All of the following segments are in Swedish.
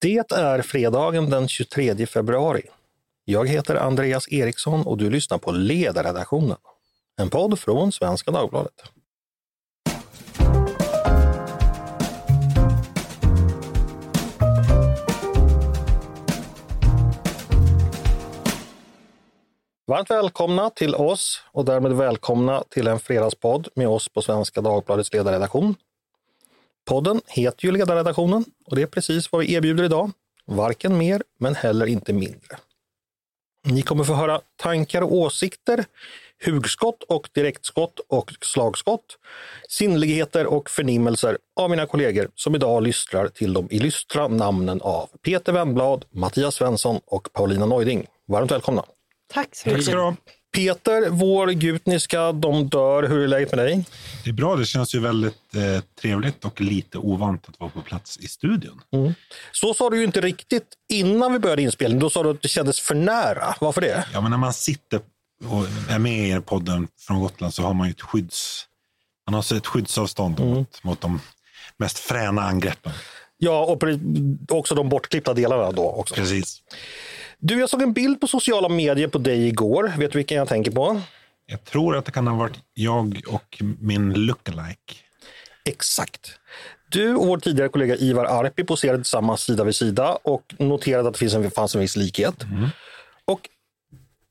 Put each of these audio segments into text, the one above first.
Det är fredagen den 23 februari. Jag heter Andreas Eriksson och du lyssnar på Ledarredaktionen. En podd från Svenska Dagbladet. Varmt välkomna till oss och därmed välkomna till en fredagspodd med oss på Svenska Dagbladets ledarredaktion. Podden heter ju Ledarredaktionen och det är precis vad vi erbjuder idag. Varken mer, men heller inte mindre. Ni kommer få höra tankar och åsikter, hugskott och direktskott och slagskott, sinnligheter och förnimmelser av mina kollegor som idag lystrar till de illustra namnen av Peter Wennblad, Mattias Svensson och Paulina Neuding. Varmt välkomna! Tack så mycket. Peter, vår gutniska De dör. Hur är läget med dig? Det är bra. Det känns ju väldigt eh, trevligt och lite ovant att vara på plats i studion. Mm. Så sa du ju inte riktigt innan vi började inspelningen. Då sa du att det kändes för nära. Varför det? Ja, men när man sitter och är med i podden från Gotland så har man ju ett skydds... Man har ett skyddsavstånd mm. mot, mot de mest fräna angreppen. Ja, och också de bortklippta delarna då också. Precis. Du, jag såg en bild på sociala medier på dig igår. Vet du vilken jag tänker på? Jag tror att det kan ha varit jag och min lookalike. Exakt. Du och vår tidigare kollega Ivar Arpi poserade tillsammans sida vid sida och noterade att det finns en, fanns en viss likhet. Mm. Och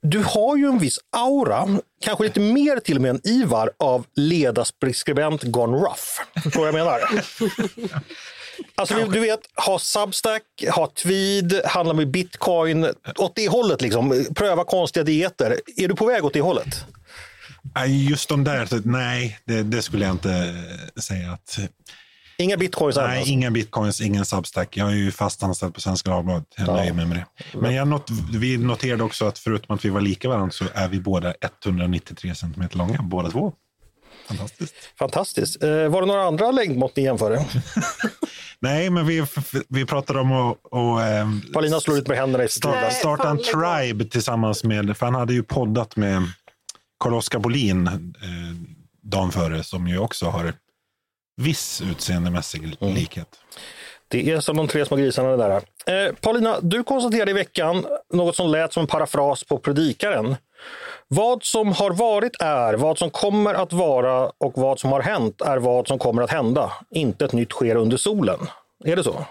du har ju en viss aura, kanske lite mer till och med än Ivar, av ledarskribent gone rough. Förstår vad jag menar? Alltså, du vet, ha Substack, ha Tweed, handla med bitcoin. Åt det hållet, liksom. pröva konstiga dieter. Är du på väg åt det hållet? Just de där, nej, det, det skulle jag inte säga. att... Inga bitcoins? Nej, alltså. inga bitcoins, ingen Substack. Jag är ju fast anställd på Svenska Dagbladet. Jag nöjer mig med det. Men jag not, vi noterade också att förutom att vi var lika varandra så är vi båda 193 centimeter långa, båda två. Fantastiskt. Fantastiskt. Eh, var det några andra längdmått ni jämförde? Nej, men vi, vi pratade om att... Och, eh, Paulina slår ut med händerna i starta, starta en tribe tillsammans med... För han hade ju poddat med Carl-Oskar Bolin eh, dagen före som ju också har viss utseendemässig mm. Det är som de tre små grisarna det där. Eh, Paulina, du konstaterade i veckan något som lät som en parafras på Predikaren. Vad som har varit är, vad som kommer att vara och vad som har hänt är vad som kommer att hända. Inte ett nytt sker under solen. Är det så?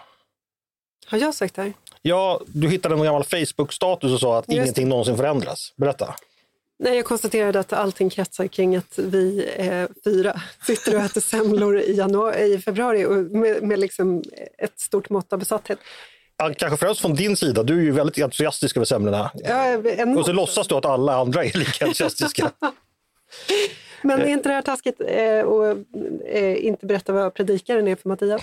Har jag sagt det här? Ja, du hittade en gammal Facebook-status och sa att Just ingenting någonsin förändras. Berätta. Nej, jag konstaterade att allting kretsar kring att vi eh, fyra sitter och äter semlor i, januari, i februari och med, med liksom ett stort mått av besatthet. Kanske främst från din sida, du är ju väldigt entusiastisk över semlorna. Ja, och så låtsas du att alla andra är lika entusiastiska. Men är inte det här taskigt eh, och eh, inte berätta vad predikaren är för Mattias?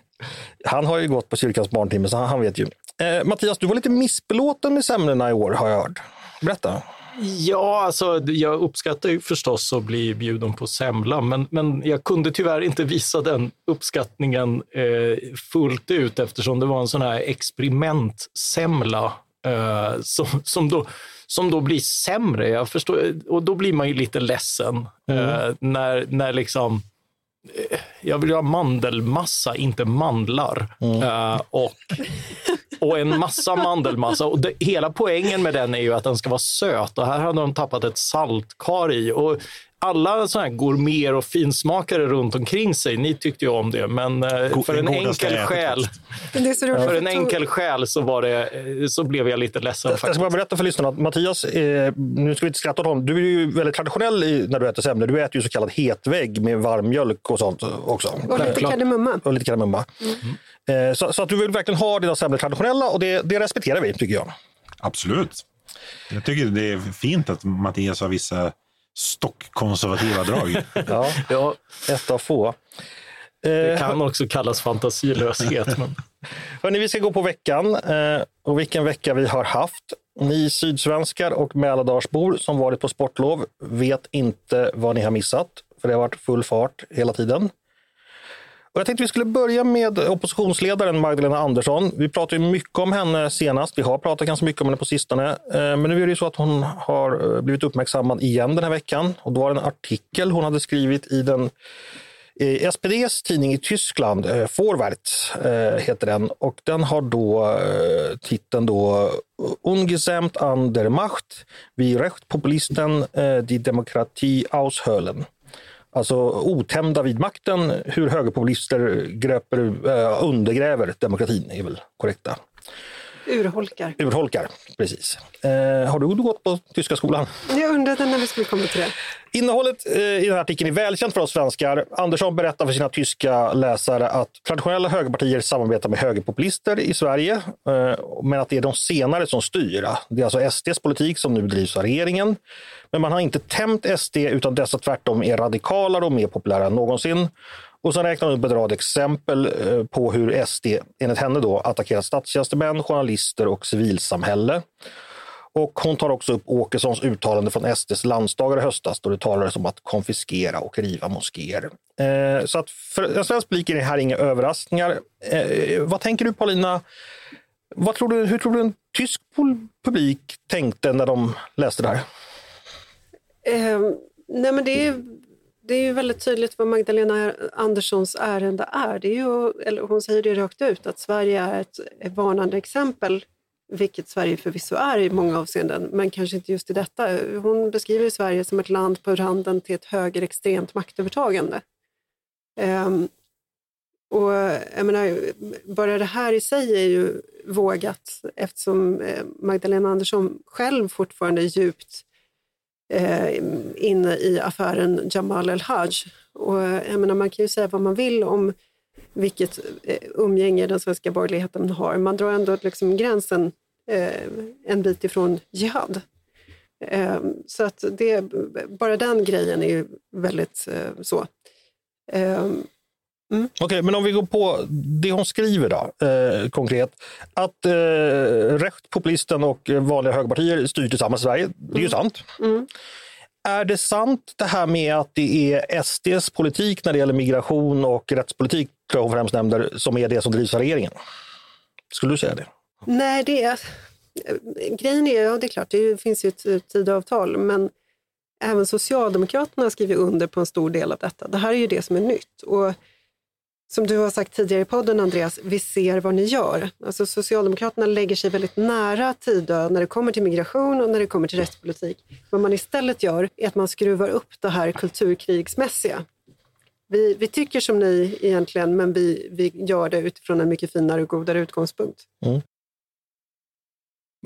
Han har ju gått på kyrkans barntimme så han vet ju. Eh, Mattias, du var lite missbelåten med semlorna i år har jag hört. Berätta. Ja, alltså, jag uppskattar ju förstås att bli bjuden på semla, men, men jag kunde tyvärr inte visa den uppskattningen eh, fullt ut eftersom det var en sån här experimentsemla eh, som, som, då, som då blir sämre. Jag förstår, och då blir man ju lite ledsen mm. eh, när, när liksom jag vill ha mandelmassa, inte mandlar. Mm. Uh, och och en massa mandelmassa. Och det, hela poängen med den är ju att den ska vara söt och här hade de tappat ett saltkar i. Och alla sådana här gourmeter och finsmakare runt omkring sig, ni tyckte ju om det, men eh, för en enkel själ för en enkel själ så, var det, eh, så blev jag lite ledsen. Jag ska bara berätta för lyssnarna att Mattias, eh, nu ska vi inte skratta åt honom, du är ju väldigt traditionell i, när du äter semlor. Du äter ju så kallad hetvägg med varm mjölk och sånt också. Och lite kardemumma. Och lite kardemumma. Mm. Eh, så, så, att du vill verkligen ha dina semlor traditionella och det, det respekterar vi, tycker jag. Absolut. Jag tycker det är fint att Mattias har vissa stockkonservativa drag. ja, ja, ett av få. Det kan också kallas fantasilöshet. Men... Hörrni, vi ska gå på veckan eh, och vilken vecka vi har haft. Ni sydsvenskar och Mälardalsbor som varit på sportlov vet inte vad ni har missat, för det har varit full fart hela tiden. Och jag tänkte vi skulle börja med oppositionsledaren Magdalena Andersson. Vi pratade mycket om henne senast. Vi har pratat ganska mycket om henne på sistone. Eh, men nu är det så att hon har eh, blivit uppmärksammad igen den här veckan. Och då var det en artikel hon hade skrivit i den i SPDs tidning i Tyskland, eh, Vorwärts, eh, heter den och den har då titeln då Ungesamt an der Macht, wie Rechtpopulisten, die Demokratie aushöhlen. Alltså otämjda vid makten, hur högerpopulister gröper, eh, undergräver demokratin är väl korrekta. Urholkar. Urholkar, precis. Eh, har du gått på tyska skolan? Jag undrade när vi skulle komma till det. Innehållet eh, i den här artikeln är välkänt för oss svenskar. Andersson berättar för sina tyska läsare att traditionella högerpartier samarbetar med högerpopulister i Sverige, eh, men att det är de senare som styr. Det är alltså SDs politik som nu drivs av regeringen. Men man har inte tämt SD, utan dessa tvärtom är radikalare och mer populära än någonsin. Och sen räknar hon upp en rad exempel eh, på hur SD, enligt henne, då, attackerat statstjänstemän, journalister och civilsamhälle. Och hon tar också upp Åkessons uttalande från SDs landsdagar i höstas då det talades om att konfiskera och riva moskéer. Eh, så att för en svensk publik är det här inga överraskningar. Eh, vad tänker du Paulina? Vad tror du, hur tror du en tysk publik tänkte när de läste det här? Eh, nej men det är, det är ju väldigt tydligt vad Magdalena Anderssons ärende är. Det är ju, eller hon säger det rakt ut, att Sverige är ett, varnande exempel vilket Sverige förvisso är i många avseenden, men kanske inte just i detta. Hon beskriver Sverige som ett land på randen till ett högerextremt maktövertagande. Um, och jag menar, bara det här i sig är ju vågat eftersom eh, Magdalena Andersson själv fortfarande är djupt eh, inne i affären Jamal El-Haj. Och eh, jag menar, man kan ju säga vad man vill om vilket eh, umgänge den svenska borgerligheten har. Man drar ändå liksom gränsen eh, en bit ifrån jihad. Eh, så att det, bara den grejen är ju väldigt eh, så. Eh, Eh, Mm. Okej, okay, men om vi går på det hon skriver då, eh, konkret. Att eh, Recht, och vanliga högerpartier styr tillsammans i Sverige, det är ju mm. sant. Mm. Är det sant det här med att det är SDs politik när det gäller migration och rättspolitik, tror jag hon främst nämner, som är det som drivs av regeringen? Skulle du säga det? Nej, det är... Grejen är, ja det är klart, det finns ju ett tidavtal, men även Socialdemokraterna har skrivit under på en stor del av detta. Det här är ju det som är nytt. Och som du har sagt tidigare i podden Andreas, vi ser vad ni gör. Alltså Socialdemokraterna lägger sig väldigt nära Tidö när det kommer till migration och när det kommer till rättspolitik. Vad man istället gör är att man skruvar upp det här kulturkrigsmässiga. Vi, vi tycker som ni egentligen, men vi, vi gör det utifrån en mycket finare och godare utgångspunkt. Mm.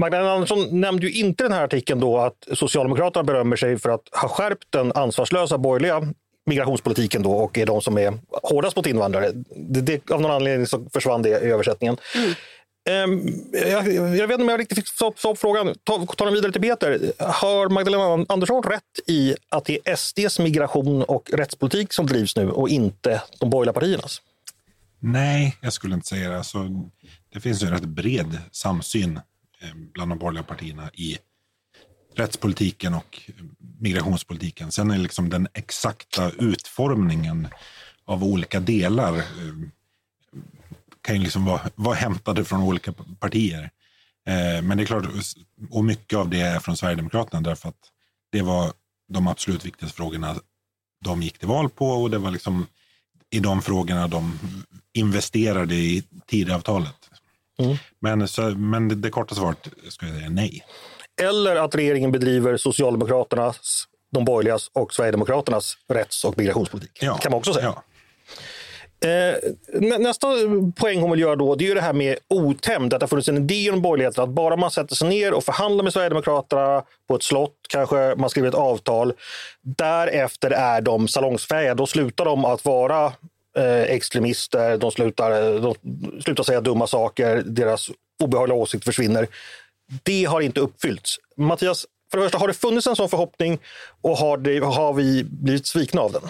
Magdalena Andersson nämnde ju inte den här artikeln då att Socialdemokraterna berömmer sig för att ha skärpt den ansvarslösa borgerliga migrationspolitiken då och är de som är hårdast mot invandrare. Det, det, av någon anledning så försvann det i översättningen. Mm. Um, jag, jag, vet inte om jag riktigt fick svar på frågan. Ta, ta den vidare till Peter. Har Magdalena Andersson rätt i att det är SDs migration och rättspolitik som drivs nu och inte de borgerliga partiernas? Nej, jag skulle inte säga det. Alltså, det finns en rätt bred samsyn eh, bland de borgerliga partierna i rättspolitiken och migrationspolitiken. Sen är liksom den exakta utformningen av olika delar eh, kan ju liksom vara, vara hämtade från olika partier. Eh, men det är klart, och mycket av det är från Sverigedemokraterna därför att det var de absolut viktigaste frågorna de gick till val på och det var liksom i de frågorna de investerade i Tidöavtalet. Mm. Men, så, men det, det korta svaret skulle jag säga nej. Eller att regeringen bedriver Socialdemokraternas, de borgerligas och Sverigedemokraternas rätts och migrationspolitik. Ja. kan man också säga. Ja. Eh, nästa poäng hon vill göra då, det är det här med otämjd. Att det har funnits en idé inom borgerligheten att bara man sätter sig ner och förhandlar med Sverigedemokraterna på ett slott, kanske man skriver ett avtal. Därefter är de salongsfähiga. Då slutar de att vara eh, extremister, de slutar, de slutar säga dumma saker, deras obehagliga åsikt försvinner. Det har inte uppfyllts. Mattias, för det första, har det funnits en sån förhoppning och har, det, har vi blivit svikna av den?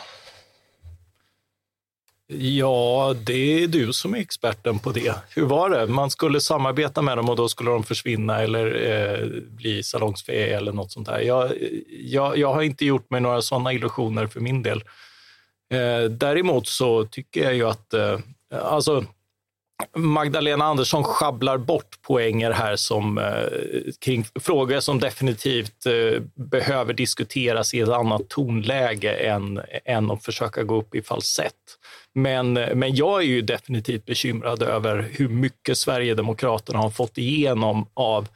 Ja, det är du som är experten på det. Hur var det? Man skulle samarbeta med dem och då skulle de försvinna eller eh, bli salongsfähiga eller något sånt där. Jag, jag, jag, har inte gjort mig några sådana illusioner för min del. Eh, däremot så tycker jag ju att, eh, alltså Magdalena Andersson schabblar bort poänger här som, eh, kring frågor som definitivt eh, behöver diskuteras i ett annat tonläge än, än att försöka gå upp i falsett. Men, men jag är ju definitivt bekymrad över hur mycket Sverigedemokraterna har fått igenom av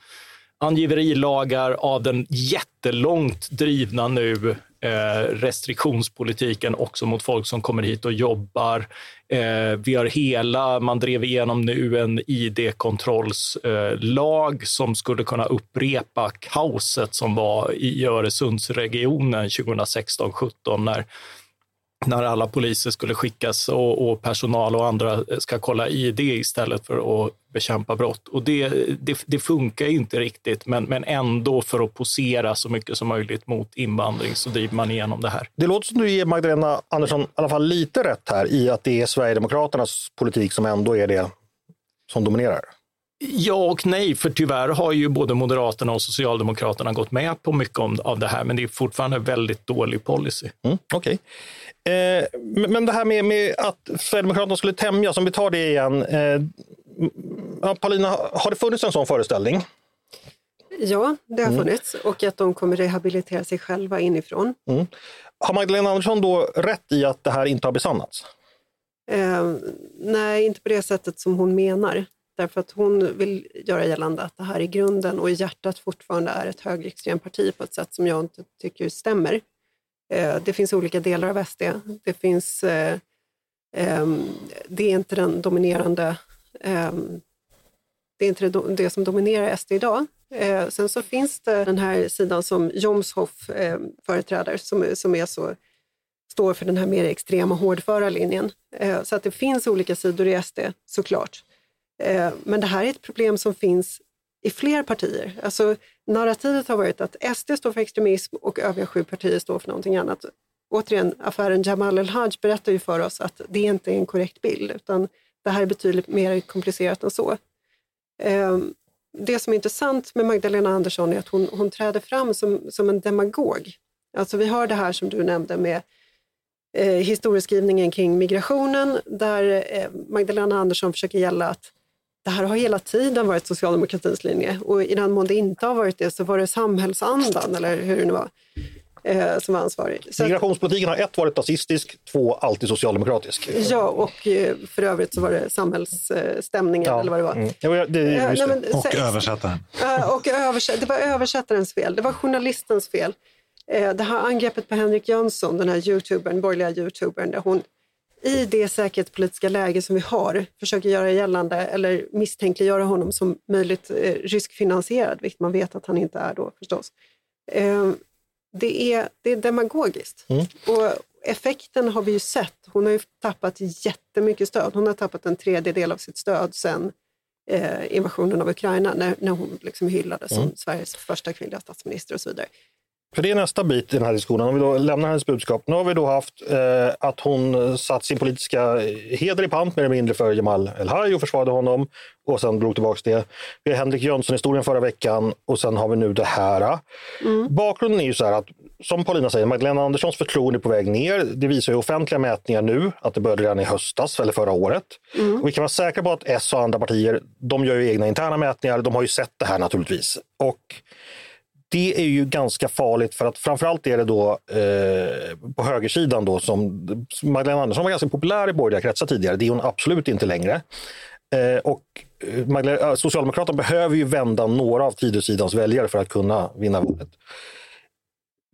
angiverilagar, av den jättelångt drivna nu Eh, restriktionspolitiken också mot folk som kommer hit och jobbar. Eh, vi har hela, man drev igenom nu en id-kontrollslag som skulle kunna upprepa kaoset som var i Öresundsregionen 2016-17 när när alla poliser skulle skickas och, och, personal och andra ska kolla ID istället för att bekämpa brott. Och det, det, det funkar inte riktigt, men, men ändå för att posera så mycket som möjligt mot invandring så driver man igenom det här. Det låter som du ger Magdalena Andersson i alla fall lite rätt här i att det är Sverigedemokraternas politik som ändå är det som dominerar. Ja och nej, för tyvärr har ju både Moderaterna och Socialdemokraterna gått med på mycket av det här, men det är fortfarande väldigt dålig policy. Mm, Okej. Okay. Eh, men det här med, med, att Sverigedemokraterna skulle tämjas, om vi tar det igen. Eh, ja, Paulina, har det funnits en sån föreställning? Ja, det har mm. funnits och att de kommer rehabilitera sig själva inifrån. Mm. Har Magdalena Andersson då rätt i att det här inte har besannats? Eh, nej, inte på det sättet som hon menar. Därför att hon vill göra gällande att det här i grunden och i hjärtat fortfarande är ett högerextremt parti på ett sätt som jag inte tycker stämmer. Eh, det finns olika delar av SD. Det, finns, eh, ehm, det är inte den dominerande ehm, det är inte det, som dominerar SD idag. Eh, sen så finns det den här sidan som Jomshoff ehm, företräder som, som är så, står för den här mer extrema hårdföra linjen. Så att det finns olika sidor i SD såklart. Men det här är ett problem som finns i fler partier. Alltså, narrativet har varit att SD står för extremism och övriga sju partier står för någonting annat. Återigen, affären Jamal El-Haj berättar ju för oss att det inte är en korrekt bild, utan det här är betydligt mer komplicerat än så. Ehm, det som är intressant med Magdalena Andersson är att hon, hon träder fram som, som en demagog. Alltså vi har det här som du nämnde med eh, historieskrivningen kring migrationen, där eh, Magdalena Andersson försöker gälla att det här har hela tiden varit socialdemokratins linje och i den mån det inte har varit det så var det samhällsandan, eller hur det nu var, eh, som var ansvarig. Så Migrationspolitiken har ett varit nazistisk, två alltid socialdemokratisk. Ja, och eh, för övrigt så var det samhällsstämningen ja. eller vad det var. Mm. Ja, det, det, Nej, men, och översättaren. och översätt, det var översättarens fel, det var journalistens fel. Eh, det här angreppet på Henrik Jönsson, den här youtubern, borgerliga youtubern, där hon i det säkerhetspolitiska läge som vi har försöker göra gällande eller misstänkliggöra honom som möjligt eh, ryskfinansierad, vilket man vet att han inte är då förstås. Eh, det, är, det är demagogiskt. Mm. Och effekten har vi ju sett. Hon har ju tappat jättemycket stöd. Hon har tappat en tredjedel av sitt stöd sen eh, invasionen av Ukraina, när, när hon liksom hyllades mm. som Sveriges första kvinnliga statsminister och så vidare. För det är nästa bit i den här diskussionen. Om vi då lämnar hennes budskap. Nu har vi då haft eh, att hon satt sin politiska heder i pant mer eller mindre för Jamal El-Haj och försvarade honom och sen drog tillbaka det. Vi har Henrik Jönsson-historien förra veckan och sen har vi nu det här. Mm. Bakgrunden är ju så här att som Paulina säger, Magdalena Anderssons förtroende är på väg ner. Det visar ju offentliga mätningar nu att det började redan i höstas eller förra året. Mm. Och vi kan vara säkra på att S och andra partier, de gör ju egna interna mätningar. De har ju sett det här naturligtvis. Och det är ju ganska farligt för att framförallt är det då eh, på högersidan då som Magdalena Andersson var ganska populär i borgerliga kretsar tidigare. Det är hon absolut inte längre. Eh, och eh, Magdalena, eh, Socialdemokraterna behöver ju vända några av Tidösidans väljare för att kunna vinna valet.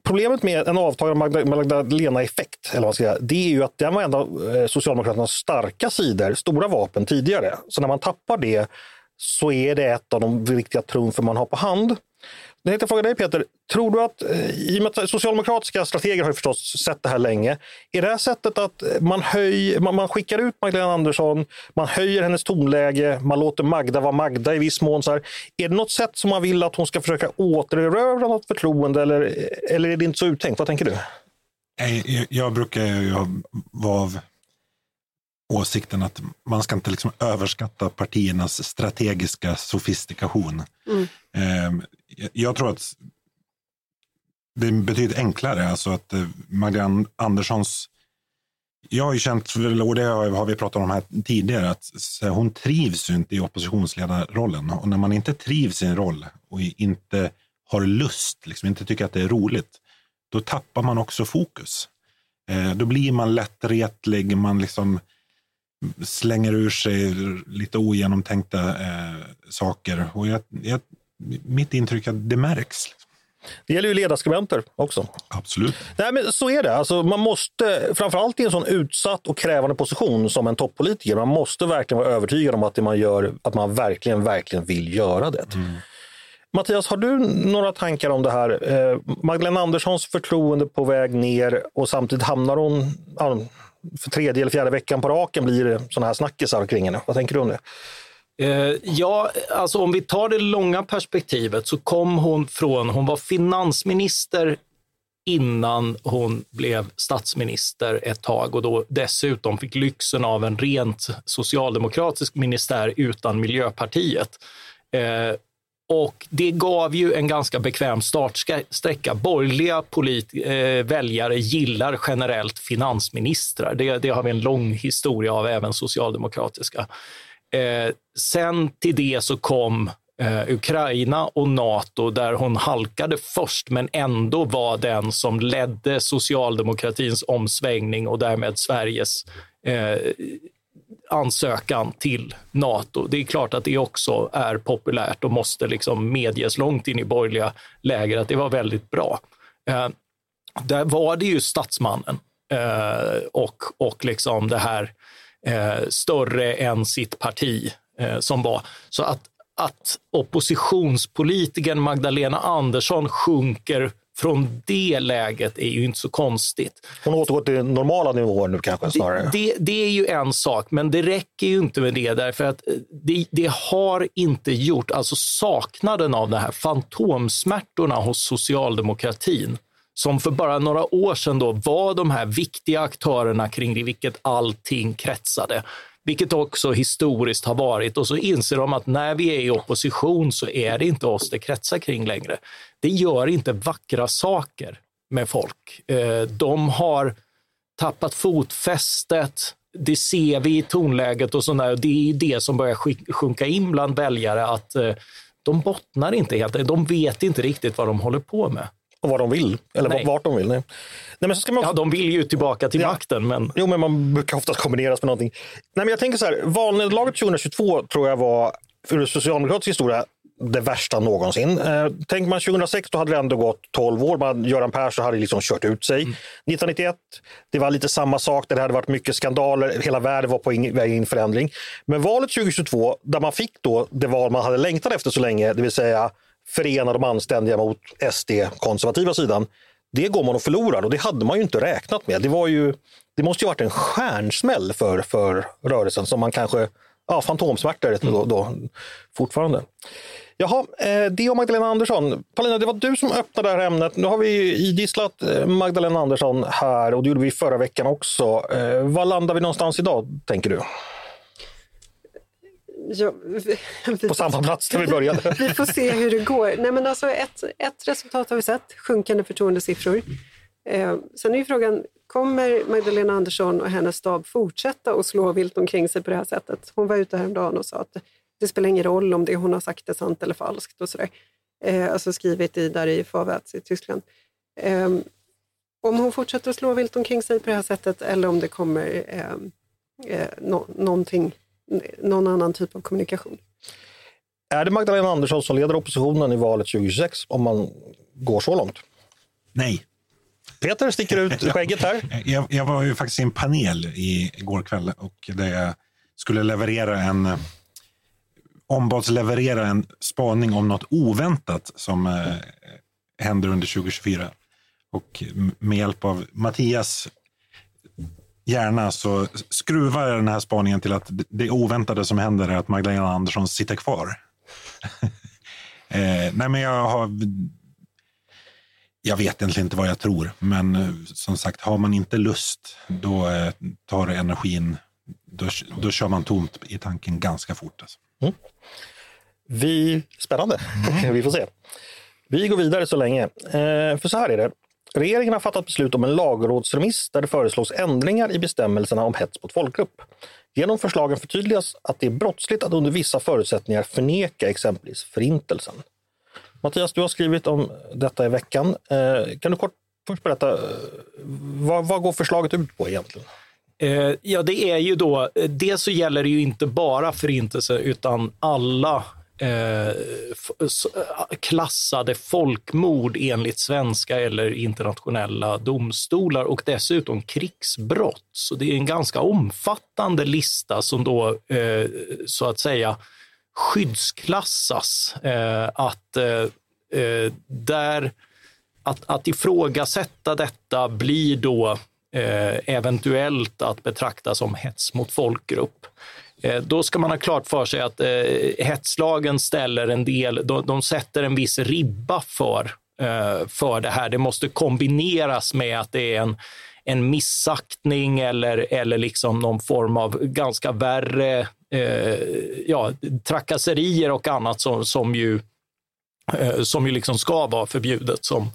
Problemet med en avtagande Magdalena-effekt, eller vad man ska säga, det är ju att den var en av eh, Socialdemokraternas starka sidor, stora vapen tidigare. Så när man tappar det så är det ett av de viktiga trumfer man har på hand. Jag tänkte fråga dig Peter, tror du att, eh, i och med att socialdemokratiska strateger har ju förstås sett det här länge, är det här sättet att eh, man, höj, man, man, skickar ut Magdalena Andersson, man höjer hennes tonläge, man låter Magda vara Magda i viss mån. Så här. Är det något sätt som man vill att hon ska försöka återerövra något förtroende eller, eller är det inte så uttänkt? Vad tänker du? Jag, jag brukar vara av åsikten att man ska inte liksom överskatta partiernas strategiska sofistikation. Mm. Ehm, jag tror att det är betydligt enklare. Alltså att eh, Magdalena Anderssons Jag har ju känt, och det har vi pratat om här tidigare, att hon trivs ju inte i oppositionsledarrollen. Och när man inte trivs i en roll och inte har lust, liksom inte tycker att det är roligt, då tappar man också fokus. Eh, då blir man lättretlig, man liksom slänger ur sig lite ogenomtänkta eh, saker. Och jag, jag, mitt intryck är att det märks. Det gäller ju ledarskribenter också. Absolut. Nej, men så är det. Alltså, man måste, framförallt i en sån utsatt och krävande position som en toppolitiker, man måste verkligen vara övertygad om att det man gör, att man verkligen, verkligen vill göra det. Mm. Mattias, har du några tankar om det här? Eh, Magdalena Anderssons förtroende på väg ner och samtidigt hamnar hon för tredje eller fjärde veckan på raken blir det sådana här snackisar kring henne. Vad tänker du om det? Eh, ja, alltså om vi tar det långa perspektivet så kom hon från, hon var finansminister innan hon blev statsminister ett tag och då dessutom fick lyxen av en rent socialdemokratisk ministär utan Miljöpartiet. Eh, och det gav ju en ganska bekväm startsträcka. Borgerliga polit, eh, väljare gillar generellt finansministrar. Det, det, har vi en lång historia av, även socialdemokratiska. Eh, sen till det så kom eh, Ukraina och Nato där hon halkade först men ändå var den som ledde socialdemokratins omsvängning och därmed Sveriges eh, ansökan till Nato. Det är klart att det också är populärt och måste liksom medges långt in i borgerliga läger att det var väldigt bra. Eh, där var det ju statsmannen eh, och, och liksom det här eh, större än sitt parti eh, som var. Så att, att oppositionspolitikern Magdalena Andersson sjunker från det läget är ju inte så konstigt. Hon återgår till normala nivåer nu kanske snarare? Det, det, det, är ju en sak, men det räcker ju inte med det därför att eh, det, det har inte gjort, alltså saknaden av de här fantomsmärtorna hos socialdemokratin som för bara några år sedan då var de här viktiga aktörerna kring vilket allting kretsade. Vilket också historiskt har varit. Och så inser de att när vi är i opposition så är det inte oss det kretsar kring längre. Det gör inte vackra saker med folk. Eh, de har tappat fotfästet. Det ser vi i tonläget och sådär. Det är det som börjar sjunka in bland väljare att eh, de bottnar inte helt De vet inte riktigt vad de håller på med och vad de vill. Eller nej. vart de vill. Nej. Nej, men så ska man. Ja, de vill ju tillbaka till ja. makten. Men... Jo, men man brukar oftast kombineras med någonting. Nej, men jag tänker så här, valnederlaget 2022 tror jag var, för socialdemokratisk historia, det värsta någonsin. Eh, tänker man 2006, då hade det ändå gått 12 år. Man, Göran Persson hade liksom kört ut sig. Mm. 1991, det var lite samma sak. Det hade varit mycket skandaler. Hela världen var på väg in förändring. Men valet 2022, där man fick då det val man hade längtat efter så länge, det vill säga förena de anständiga mot SD-konservativa sidan. Det går man och förlorar och det hade man ju inte räknat med. Det, var ju, det måste ju varit en stjärnsmäll för, för rörelsen som man kanske, ja, fantomsmärtor mm. då, då, fortfarande. Jaha, eh, det och Magdalena Andersson. Paulina, det var du som öppnade det här ämnet. Nu har vi idisslat eh, Magdalena Andersson här och det gjorde vi förra veckan också. Eh, var landar vi någonstans idag, tänker du? Ja, vi, på samma plats där vi började. vi får se hur det går. Nej, men alltså ett, ett resultat har vi sett, sjunkande förtroendesiffror. Eh, sen är ju frågan, kommer Magdalena Andersson och hennes stab fortsätta att slå vilt omkring sig på det här sättet? Hon var ute häromdagen och sa att det spelar ingen roll om det hon har sagt är sant eller falskt och sådär. Eh, alltså skrivit i, där i Vorwärts i Tyskland. Eh, om hon fortsätter att slå vilt omkring sig på det här sättet eller om det kommer eh, eh, no någonting någon annan typ av kommunikation. Är det Magdalena Andersson som leder oppositionen i valet 2026 om man går så långt? Nej. Peter sticker ut skägget här. Jag, jag var ju faktiskt i en panel i, igår kväll och där jag skulle leverera en ombads leverera en spaning om något oväntat som eh, händer under 2024. Och med hjälp av Mattias gärna så skruvar jag den här spaningen till att det oväntade som händer är att Magdalena Andersson sitter kvar. eh, nej, men jag har... Jag vet egentligen inte vad jag tror, men eh, som sagt, har man inte lust, då eh, tar energin, då, då kör man tomt i tanken ganska fort. Alltså. Mm. Vi, spännande, mm. vi får se. Vi går vidare så länge. Eh, för så här är det. Regeringen har fattat beslut om en lagrådsremiss där det föreslås ändringar i bestämmelserna om hets mot folkgrupp. Genom förslagen förtydligas att det är brottsligt att under vissa förutsättningar förneka exempelvis Förintelsen. Mattias, du har skrivit om detta i veckan. Eh, kan du kort först berätta, eh, vad, vad går förslaget ut på egentligen? Eh, ja, det är ju då, dels så gäller det ju inte bara förintelse utan alla Eh, eh, klassade folkmord enligt svenska eller internationella domstolar och dessutom krigsbrott. Så det är en ganska omfattande lista som då eh, så att säga skyddsklassas. Eh, att, eh, eh där, att, att ifrågasätta detta blir då eh, eventuellt att betrakta som hets mot folkgrupp. Eh, då ska man ha klart för sig att eh, hetslagen ställer en del, de, de sätter en viss ribba för, eh, för det här. Det måste kombineras med att det är en, en missaktning eller, eller liksom någon form av ganska värre eh, ja, trakasserier och annat som, som ju, eh, som ju liksom ska vara förbjudet. Som,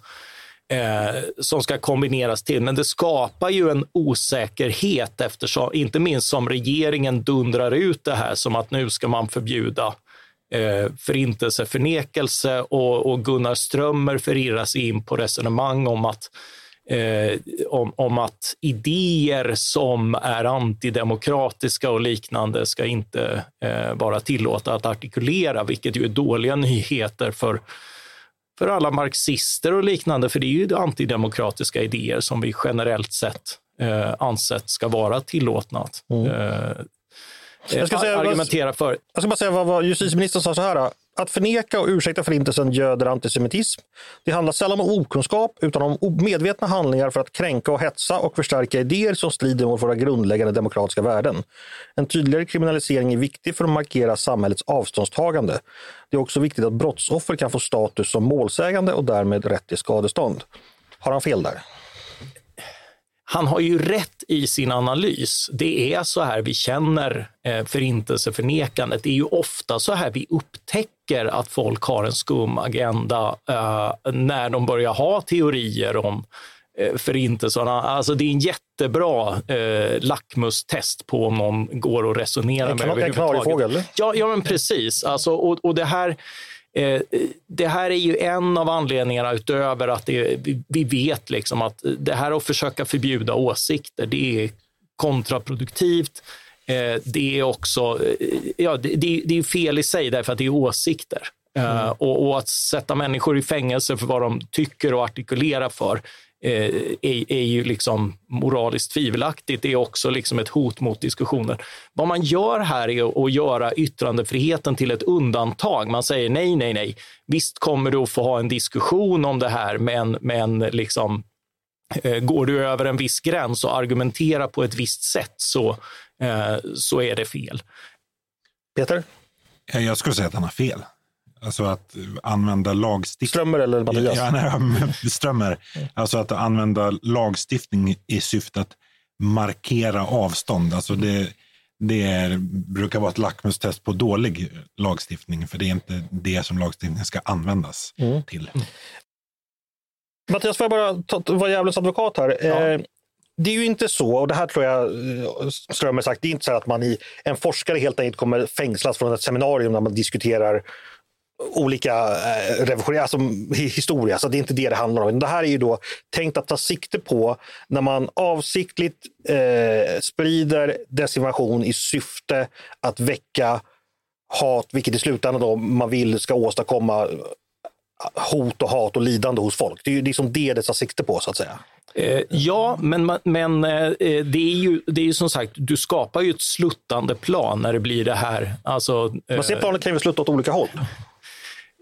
eh, som ska kombineras till. Men det skapar ju en osäkerhet eftersom, inte minst som regeringen dundrar ut det här som att nu ska man förbjuda eh, förintelseförnekelse och, och Gunnar Strömmer förirrar sig in på resonemang om att Eh, om, om, att idéer som är antidemokratiska och liknande ska inte eh, vara tillåtna att artikulera, vilket ju är dåliga nyheter för för alla marxister och liknande, för det är ju antidemokratiska idéer som vi generellt sett eh, ansett ska vara tillåtna att mm. eh, jag ska säga, argumentera för. Jag ska bara säga vad, vad justitieministern sa så här. Att förneka och ursäkta förintelsen göder antisemitism. Det handlar sällan om okunskap utan om medvetna handlingar för att kränka och hetsa och förstärka idéer som strider mot våra grundläggande demokratiska värden. En tydligare kriminalisering är viktig för att markera samhällets avståndstagande. Det är också viktigt att brottsoffer kan få status som målsägande och därmed rätt till skadestånd. Har han fel där? han har ju rätt i sin analys. Det är så här vi känner eh, förintelseförnekandet. Det är ju ofta så här vi upptäcker att folk har en skum agenda eh, när de börjar ha teorier om eh, förintelsen. Alltså det är en jättebra eh, lackmustest på om någon går och resonerar med En kanariefågel? Ja, ja, men precis. Alltså, och, och det här Eh, det här är ju en av anledningarna utöver att det, vi vet liksom att det här att försöka förbjuda åsikter, det är kontraproduktivt. Eh, det är också eh, ja, det, det är fel i sig därför att det är åsikter. Mm. Och, och, att sätta människor i fängelse för vad de tycker och artikulerar för Eh, är, är ju liksom moraliskt tvivelaktigt. Det är också liksom ett hot mot diskussionen. Vad man gör här är att göra yttrandefriheten till ett undantag. Man säger nej, nej, nej. Visst kommer du att få ha en diskussion om det här, men, men liksom, eh, går du över en viss gräns och argumenterar på ett visst sätt så, eh, så är det fel. Peter? Jag skulle säga att han har fel. Alltså att använda lagstiftning. Strömmer eller Mattias? Ja, nej, strömmer. Alltså att använda lagstiftning i syfte att markera avstånd. Alltså det, det är, brukar vara ett lackmustest på dålig lagstiftning, för det är inte det som lagstiftningen ska användas mm. till. Mattias, får jag bara vara djävulens advokat här? Ja. Eh, det är ju inte så, och det här tror jag eh, Strömmer sagt, det är inte så att man i, en forskare helt enkelt kommer fängslas från ett seminarium när man diskuterar olika eh, revolutionära, alltså historia, så det är inte det det handlar om. Det här är ju då tänkt att ta sikte på när man avsiktligt eh, sprider desinformation i syfte att väcka hat, vilket i slutändan då man vill ska åstadkomma eh, hot och hat och lidande hos folk. Det är ju liksom det det tar sikte på så att säga. Eh, ja, men, men eh, det, är ju, det är ju som sagt, du skapar ju ett sluttande plan när det blir det här. Alltså, eh, Man ser planet kan ju slutta åt olika håll.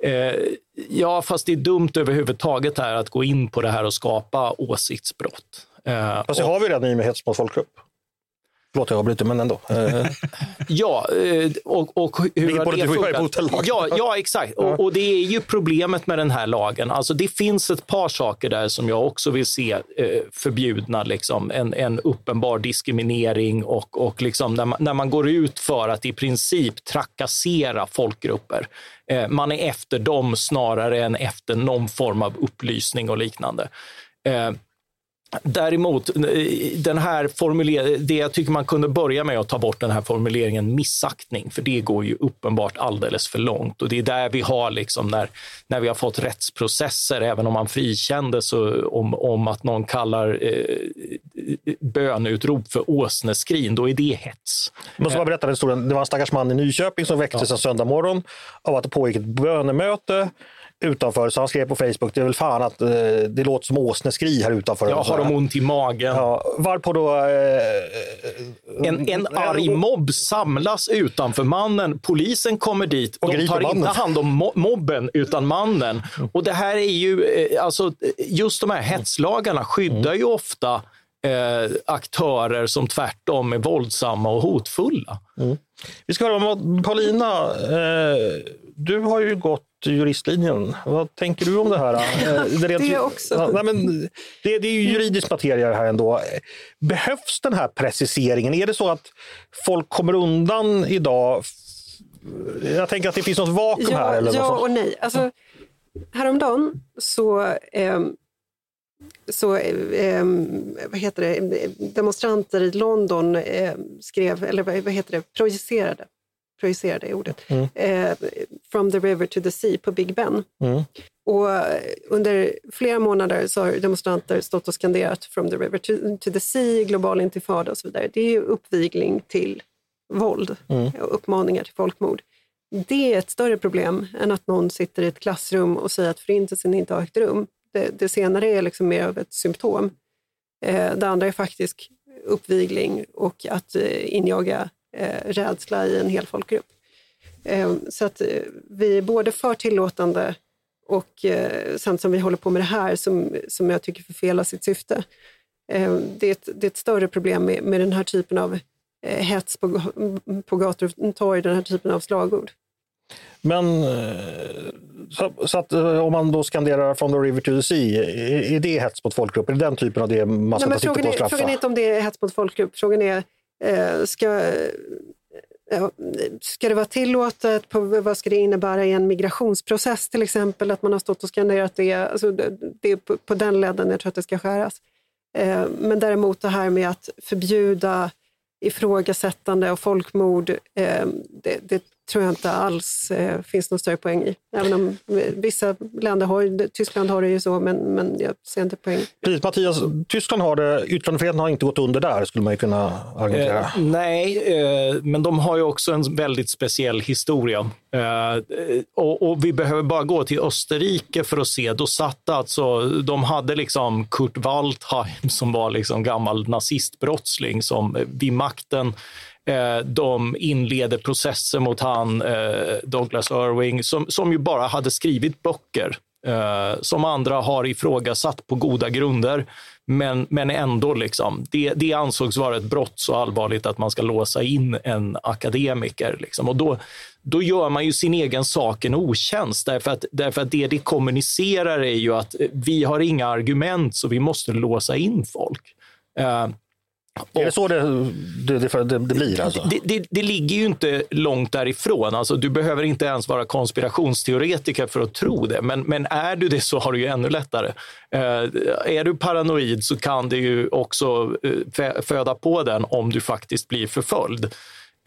Eh, ja, fast det är dumt överhuvudtaget här att gå in på det här och skapa åsiktsbrott. Eh, fast det har vi redan i med hets mot folkgrupp. Förlåt, jag avbryter, men ändå. Eh. ja, eh, och, och hur har det funkat? Ja, ja, exakt. Ja. Och, och, det är ju problemet med den här lagen. Alltså, det finns ett par saker där som jag också vill se eh, förbjudna. Liksom. En, en uppenbar diskriminering och, och liksom när, man, när man går ut för att i princip trakassera folkgrupper. Eh, man är efter dem snarare än efter någon form av upplysning och liknande. Eh, Däremot, eh, den här formuleringen, det jag tycker man kunde börja med att ta bort den här formuleringen missaktning, för det går ju uppenbart alldeles för långt. Och det är där vi har, liksom när, när vi har fått rättsprocesser, även om man frikändes om, om att någon kallar eh, bönutrop för åsneskrin, då är det hets. Jag måste bara berätta den historien. Det var en stackars man i Nyköping som väcktes ja. en söndag morgon av att det pågick ett bönemöte utanför, så han skrev på Facebook, det är väl fan att eh, det låter som åsneskri här utanför. Ja, har de ont i magen? Ja, varpå då... Eh, en, en arg mobb samlas utanför mannen. Polisen kommer dit. Och de tar mannen. inte hand om mobben, utan mannen. Och det här är ju, eh, alltså, just de här hetslagarna skyddar ju ofta eh, aktörer som tvärtom är våldsamma och hotfulla. Mm. Vi ska höra om Paulina, eh, du har ju gått juristlinjen. Vad tänker du om det här? det, rent, det också. Nej, men det, det, är ju juridisk materia här ändå. Behövs den här preciseringen? Är det så att folk kommer undan idag? Jag tänker att det finns något vakuum ja, här. Eller ja och nej. Alltså, häromdagen så, eh, så eh, vad heter det, demonstranter i London eh, skrev, eller vad heter det, projicerade projicerade är ordet, mm. eh, From the River to the Sea på Big Ben. Mm. Och under flera månader så har demonstranter stått och skanderat From the River to, to the Sea, global intifada och så vidare. Det är ju uppvigling till våld mm. och uppmaningar till folkmord. Det är ett större problem än att någon sitter i ett klassrum och säger att förintelsen inte har ägt rum. Det, det senare är liksom mer av ett symptom. Eh, det andra är faktisk uppvigling och att eh, injaga eh, rädsla i en hel folkgrupp. Eh, så att eh, vi är både för tillåtande och eh, samt som vi håller på med det här som, som jag tycker förfelar sitt syfte. Eh, det, är ett, det är ett större problem med, med den här typen av eh, hets på, på gator och torg, den här typen av slagord. Men eh, så, så, att om man då skanderar from the river to the sea, är, är det hets mot folkgrupp? Är det den typen av det man ska ta sikte på att straffa? Frågan är inte om det är hets mot folkgrupp. Frågan är Eh, ska, eh, ska det vara tillåtet? På, vad ska det innebära i en migrationsprocess till exempel? Att man har stått och skanderat det. Alltså, det, det är på, på den ledden jag tror att det ska skäras. Eh, men däremot det här med att förbjuda ifrågasättande och folkmord, det, det tror jag inte alls eh, finns någon större poäng i. Även om vissa länder har, Tyskland har det ju så, men, men jag ser inte poäng. Precis, Mattias, Tyskland har det, yttrandefriheten har inte gått under där, skulle man ju kunna argumentera. Eh, nej, eh, men de har ju också en väldigt speciell historia. Eh, och, och, vi behöver bara gå till Österrike för att se, då satt alltså, de hade liksom Kurt Waldheim som var liksom gammal nazistbrottsling som vid makten Eh, Eh, de inleder processer mot han, eh, Douglas Irving, som, som ju bara hade skrivit böcker eh, som andra har ifrågasatt på goda grunder. Men, men ändå, liksom, det, det ansågs vara ett brott så allvarligt att man ska låsa in en akademiker. Liksom. Och då, då gör man ju sin egen sak en otjänst, därför att, därför att det det kommunicerar är ju att eh, vi har inga argument så vi måste låsa in folk. Eh, är det så det, det, det, det blir? Alltså? Det, ligger ju inte långt därifrån. Alltså, du behöver inte ens vara konspirationsteoretiker för att tro det. Men, men är du det så har du ju ännu lättare. Eh, är du paranoid så kan det ju också eh, föda på den om du faktiskt blir förföljd.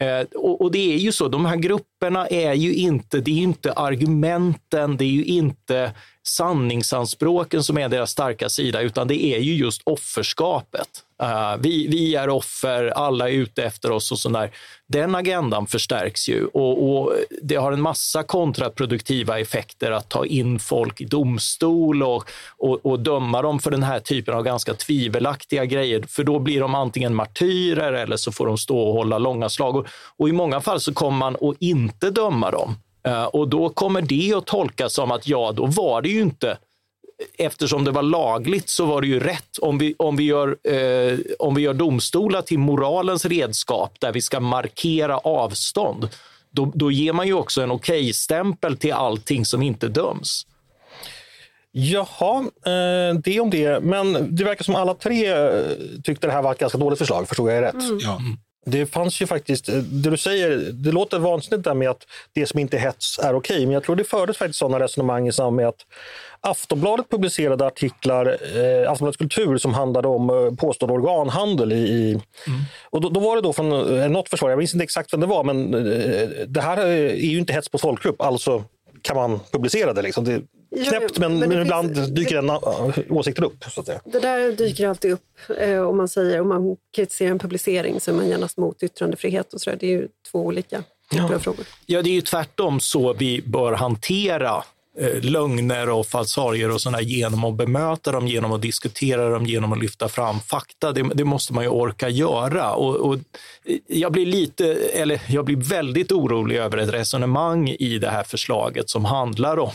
Eh, och, och, det är ju så, de här grupperna är ju inte, det är inte argumenten, det är ju inte sanningsanspråken som är deras starka sida, utan det är ju just offerskapet. Uh, vi, vi är offer, alla är ute efter oss och sådär. Den agendan förstärks ju och, och, det har en massa kontraproduktiva effekter att ta in folk i domstol och, och, och, döma dem för den här typen av ganska tvivelaktiga grejer. För då blir de antingen martyrer eller så får de stå och hålla långa slag. Och, i många fall så kommer man att inte döma dem. Uh, och då kommer det att tolkas som att ja, då var det ju inte eftersom det var lagligt så var det ju rätt. Om vi, om vi, gör, eh, om vi gör domstolar till moralens redskap där vi ska markera avstånd, då, då ger man ju också en okej-stämpel till allting som inte döms. Jaha, eh, det om det. Men det verkar som alla tre eh, tyckte det här var ett ganska dåligt förslag. Förstod jag rätt? Mm. Ja. Det fanns ju faktiskt, eh, det du säger, det låter vansinnigt där med att det som inte är hets är okej, men jag tror det fördes faktiskt sådana resonemang i samband med att Aftonbladet publicerade artiklar, eh, Aftonbladets kultur, som handlade om eh, påstådd organhandel. I, i mm. och då, då, var det då från eh, något försvar, jag minns inte exakt vem det var, men eh, det här är ju inte hets på folkgrupp, alltså kan man publicera det. Liksom. Det knäppt, men, men, men ibland finns, dyker den åsikten upp. Så att säga. Det där dyker alltid upp eh, om man säger om man kritiserar en publicering så är man genast mot yttrandefrihet. Och så där. Det är ju två olika typer ja. av frågor. Ja, det är ju tvärtom så vi bör hantera eh, lögner och falsarier och sådana genom att bemöta dem, genom att diskutera dem, genom att lyfta fram fakta. Det, det måste man ju orka göra. Och, och, jag blir lite, eller jag blir väldigt orolig över ett resonemang i det här förslaget som handlar om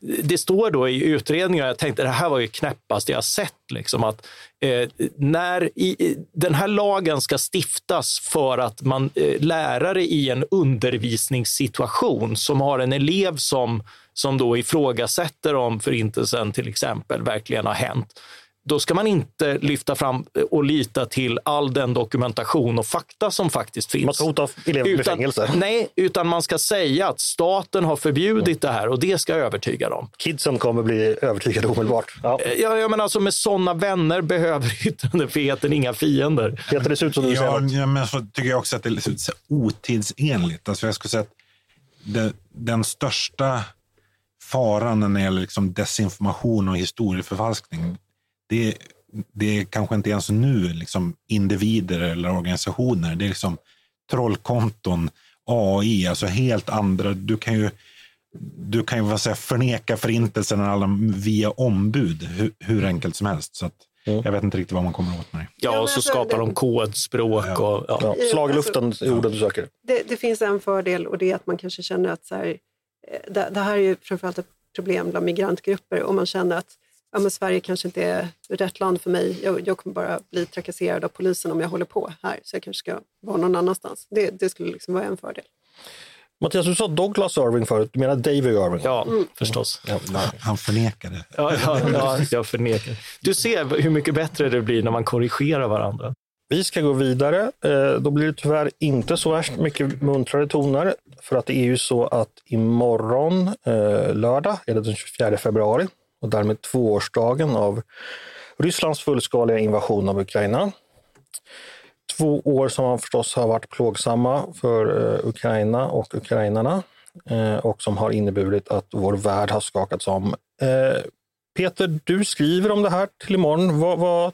det står då i utredningen, jag tänkte det här var ju knäppast jag sett, liksom, att eh, när i, den här lagen ska stiftas för att man eh, lärare i en undervisningssituation som har en elev som, som då ifrågasätter om förintelsen till exempel verkligen har hänt, då ska man inte lyfta fram och lita till all den dokumentation och fakta som faktiskt finns. Man ska hota elever med fängelse. Nej, utan man ska säga att staten har förbjudit det här och det ska övertyga dem. Kidsen kommer bli övertygade omedelbart. Ja. Eh, ja, jag menar alltså med sådana vänner behöver yttrandefriheten inga fiender. Peter, det ser ut som du ja, ja, men så tycker jag också att det är otidsenligt. Alltså jag skulle säga att det, den största faran när det gäller liksom desinformation och historieförfalskning det, det är kanske inte ens nu liksom individer eller organisationer. Det är liksom trollkonton, AI, alltså helt andra. Du kan ju, du kan ju vad säga, förneka förintelsen alla via ombud hur, hur enkelt som helst. Så att, mm. Jag vet inte riktigt vad man kommer åt med det. Ja, och så skapar de kodspråk. Och, ja. Ja, slag i luften är ordet du söker. Det, det, finns en fördel och det är att man kanske känner att så här, eh, det, det här är ju framförallt ett problem bland migrantgrupper och man känner att ja, men Sverige kanske inte är rätt land för mig. Jag, jag, kommer bara bli trakasserad av polisen om jag håller på här, så jag kanske ska vara någon annanstans. Det, det skulle liksom vara en fördel. Mattias, du sa Douglas Irving förut, du menar David Irving? Ja, mm. förstås. Ja, han förnekade. Ja, ja, ja, jag förnekar. Du ser hur mycket bättre det blir när man korrigerar varandra. Vi ska gå vidare. Eh, då blir det tyvärr inte så värst mycket muntrare toner. För att det är ju så att imorgon, eh, lördag, är det den 24 februari, och därmed tvåårsdagen av Rysslands fullskaliga invasion av Ukraina. Två år som förstås har varit plågsamma för eh, Ukraina och ukrainarna eh, och som har inneburit att vår värld har skakats om. Eh, Peter, du skriver om det här till imorgon. Vad, vad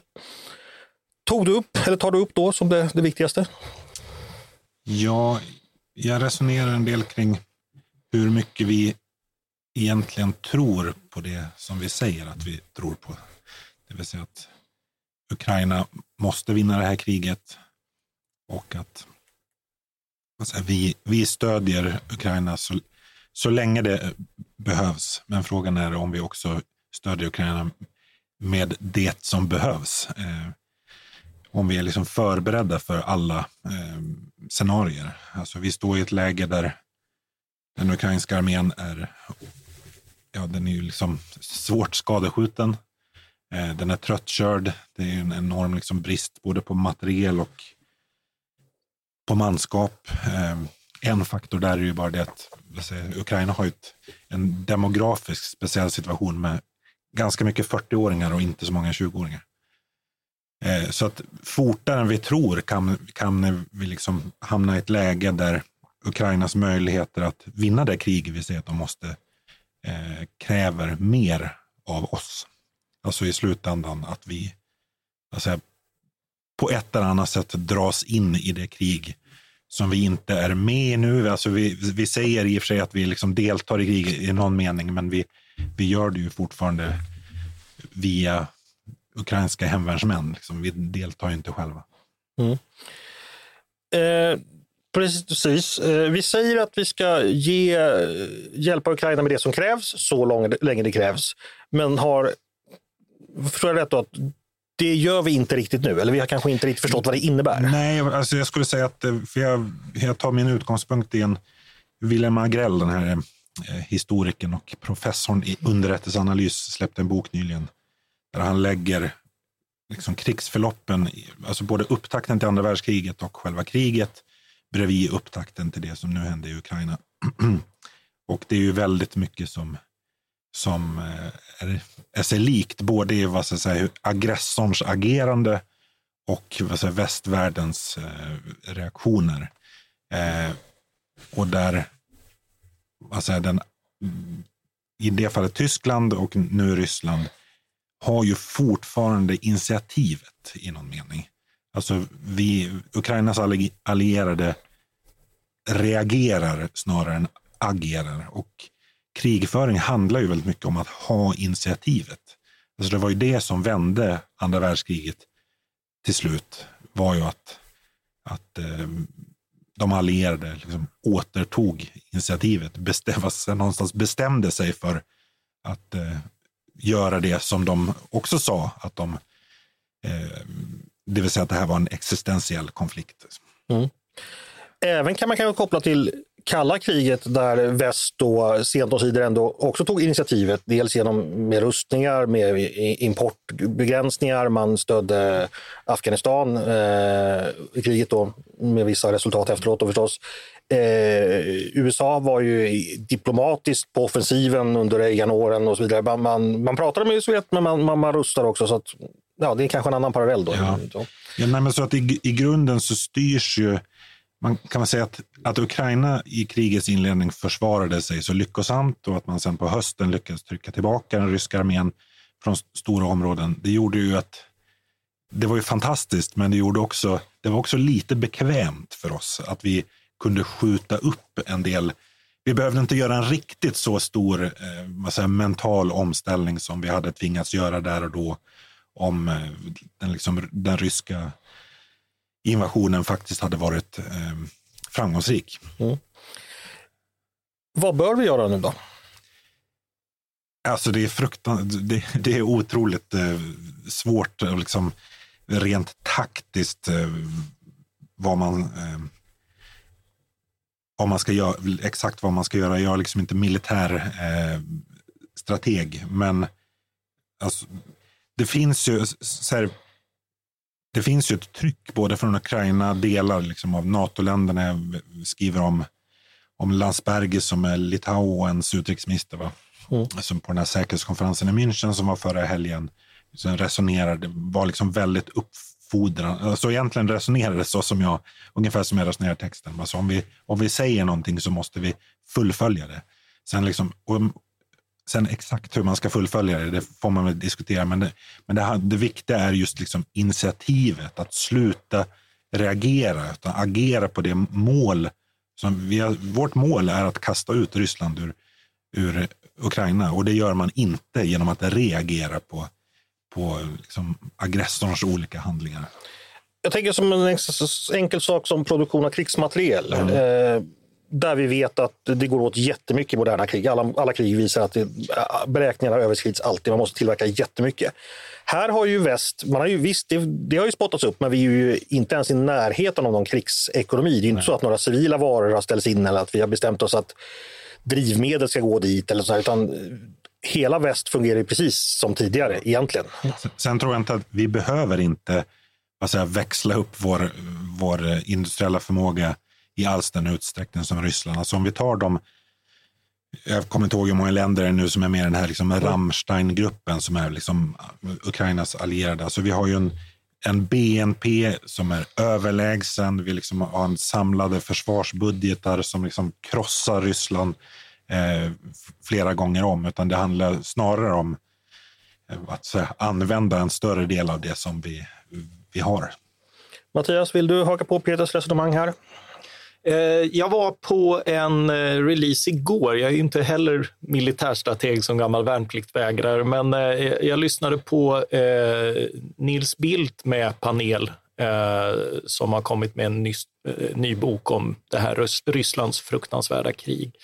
tog du upp, eller tar du upp då som det, det viktigaste? Ja, jag resonerar en del kring hur mycket vi egentligen tror på det som vi säger att vi tror på. Det vill säga att Ukraina måste vinna det här kriget och att alltså, vi, vi stödjer Ukraina så, så länge det behövs. Men frågan är om vi också stödjer Ukraina med det som behövs. Eh, om vi är liksom förberedda för alla eh, scenarier. Alltså, vi står i ett läge där den ukrainska armén är ja, den är ju liksom svårt skadeskjuten. Eh, den är tröttkörd. Det är en enorm liksom brist både på materiel och på manskap. Eh, en faktor där är ju bara det att säga, Ukraina har ett, en demografisk speciell situation med ganska mycket 40-åringar och inte så många 20-åringar. Eh, så att fortare än vi tror kan, kan vi liksom hamna i ett läge där Ukrainas möjligheter att vinna det krig vi ser att de måste eh, kräver mer av oss. Alltså i slutändan att vi alltså, på ett eller annat sätt dras in i det krig som vi inte är med i nu. Alltså vi, vi säger i och för sig att vi liksom deltar i krig i någon mening, men vi, vi gör det ju fortfarande via ukrainska hemvärnsmän. Liksom. Vi deltar ju inte själva. Mm. Eh, Precis. Eh, vi säger att vi ska ge, eh, hjälpa Ukraina med det som krävs så lång, länge det krävs. Men har, förstår jag rätt då, att det gör vi inte riktigt nu? Eller vi har kanske inte riktigt förstått vad det innebär? Nej, alltså jag skulle säga att eh, för jag, jag tar min utgångspunkt i en Wilhelm Agrell, den här historikern och professorn i underrättelseanalys, släppte en bok nyligen där han lägger liksom krigsförloppen, alltså både upptakten till andra världskriget och själva kriget bredvid upptakten till det som nu händer i Ukraina. och det är ju väldigt mycket som, som eh, är, är sig likt, både i vad ska säga, aggressorns agerande och vad säga, västvärldens eh, reaktioner. Eh, och där, vad säger, den, i det fallet Tyskland och nu Ryssland, har ju fortfarande initiativet i någon mening. Alltså vi, Ukrainas allierade reagerar snarare än agerar. Och krigföring handlar ju väldigt mycket om att ha initiativet. Alltså det var ju det som vände andra världskriget till slut. var ju att, att eh, de allierade liksom återtog initiativet. Någonstans bestämde sig för att eh, göra det som de också sa att de eh, det vill säga att det här var en existentiell konflikt. Mm. Även kan man kanske koppla till kalla kriget där väst då sent och sidor ändå också tog initiativet. Dels genom med rustningar, med importbegränsningar. Man stödde Afghanistan eh, i kriget då med vissa resultat efteråt då förstås. Eh, USA var ju diplomatiskt på offensiven under Reagan-åren och så vidare. Man, man, man pratade med Sovjet men man, man, man rustade också. Så att, ja, det är kanske en annan parallell då. Ja. Ja, nej, men så att i, i grunden så styrs ju man kan man säga att, att Ukraina i krigets inledning försvarade sig så lyckosamt och att man sen på hösten lyckades trycka tillbaka den ryska armén från stora områden. Det gjorde ju att det var ju fantastiskt, men det gjorde också. Det var också lite bekvämt för oss att vi kunde skjuta upp en del. Vi behövde inte göra en riktigt så stor eh, säga, mental omställning som vi hade tvingats göra där och då om eh, den, liksom, den ryska invasionen faktiskt hade varit eh, framgångsrik. Mm. Vad bör vi göra nu då? Alltså det är fruktan det, det är otroligt eh, svårt, liksom, rent taktiskt, eh, vad man eh, vad man ska göra, exakt vad man ska göra. Jag är liksom inte militär eh, strateg, men alltså, det finns ju så här, det finns ju ett tryck både från Ukraina, delar liksom av NATO-länderna. Jag skriver om, om Landsbergis som är Litauens utrikesminister. Va? Mm. Som på den här säkerhetskonferensen i München som var förra helgen. Som resonerade, var liksom väldigt uppfordrande. Alltså egentligen resonerade så som jag, ungefär som jag resonerar texten. Alltså om, vi, om vi säger någonting så måste vi fullfölja det. Sen liksom, Sen exakt hur man ska fullfölja det, det får man väl diskutera. Men det, men det, det viktiga är just liksom initiativet, att sluta reagera, utan agera på det mål som vi har, vårt mål är att kasta ut Ryssland ur, ur Ukraina och det gör man inte genom att reagera på, på liksom aggressorns olika handlingar. Jag tänker som en enkel sak som produktion av krigsmateriel. Mm. Eh, där vi vet att det går åt jättemycket i moderna krig. Alla, alla krig visar att det, beräkningarna överskrids alltid. Man måste tillverka jättemycket. Här har ju väst, man har ju visst, det, det har ju spottats upp, men vi är ju inte ens i närheten av någon krigsekonomi. Det är inte så att några civila varor har ställts in eller att vi har bestämt oss att drivmedel ska gå dit eller så, utan hela väst fungerar precis som tidigare egentligen. Sen tror jag inte att vi behöver inte alltså, växla upp vår, vår industriella förmåga i alls den utsträckning som Ryssland. Alltså om vi tar de jag kommer inte ihåg hur många länder det är nu som är med i den här liksom Rammstein-gruppen som är liksom Ukrainas allierade. Alltså vi har ju en, en BNP som är överlägsen. Vi liksom har en samlade försvarsbudgetar som liksom krossar Ryssland eh, flera gånger om. Utan det handlar snarare om eh, att här, använda en större del av det som vi, vi har. Mattias, vill du haka på Peters resonemang här? Eh, jag var på en eh, release igår. Jag är inte heller militärstrateg som gammal värnpliktvägrare, men eh, jag lyssnade på Nils Bildt med panel som har kommit med en ny, ny bok om det här Rysslands fruktansvärda krig.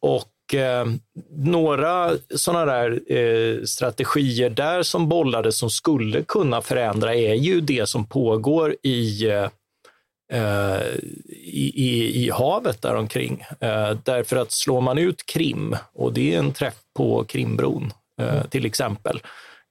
Och några sådana där strategier där som bollades som skulle kunna förändra är ju det som pågår i i, i, i havet däromkring. Eh, därför att slår man ut Krim, och det är en träff på Krimbron eh, mm. till exempel,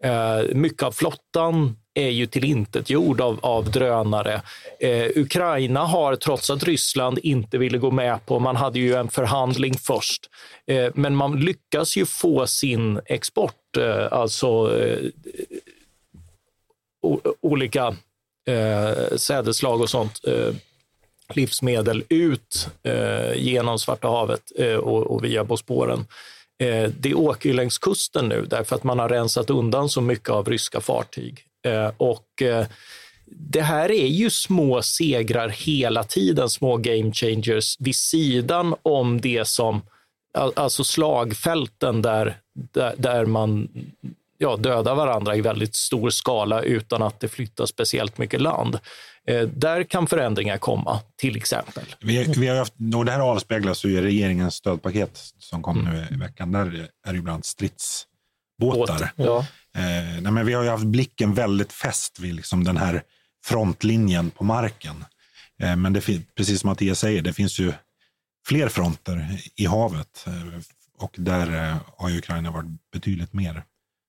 Eh, mycket av flottan är ju tillintetgjord av, av drönare. Eh, Ukraina har, trots att Ryssland inte ville gå med på, man hade ju en förhandling först, eh, men man lyckas ju få sin export, eh, alltså eh, olika eh, sädeslag och sånt, eh, livsmedel ut eh, genom Svarta havet eh, och, och, via Bosporen. Eh, det åker ju längs kusten nu därför att man har rensat undan så mycket av ryska fartyg. Eh, och eh, det här är ju små segrar hela tiden, små game changers vid sidan om det som, alltså slagfälten där, där, där man ja, dödar varandra i väldigt stor skala utan att det flyttar speciellt mycket land. Eh, där kan förändringar komma, till exempel. Vi, vi har haft, och det här avspeglas ju i regeringens stödpaket som kom mm. nu i veckan. Där är det ibland stridsbåtar. Ja. Eh, nej, men vi har ju haft blicken väldigt fäst vid liksom den här frontlinjen på marken. Eh, men det, precis som Mattias säger, det finns ju fler fronter i havet. Eh, och där eh, har Ukraina varit betydligt mer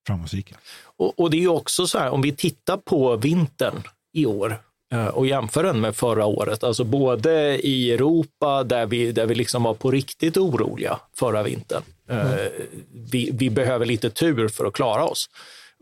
framgångsrika. Och, och, det är också så här, om vi tittar på vintern i år eh, och jämför den med förra året, alltså både i Europa där vi, där vi liksom var på riktigt oroliga förra vintern. Mm. Vi, vi behöver lite tur för att klara oss.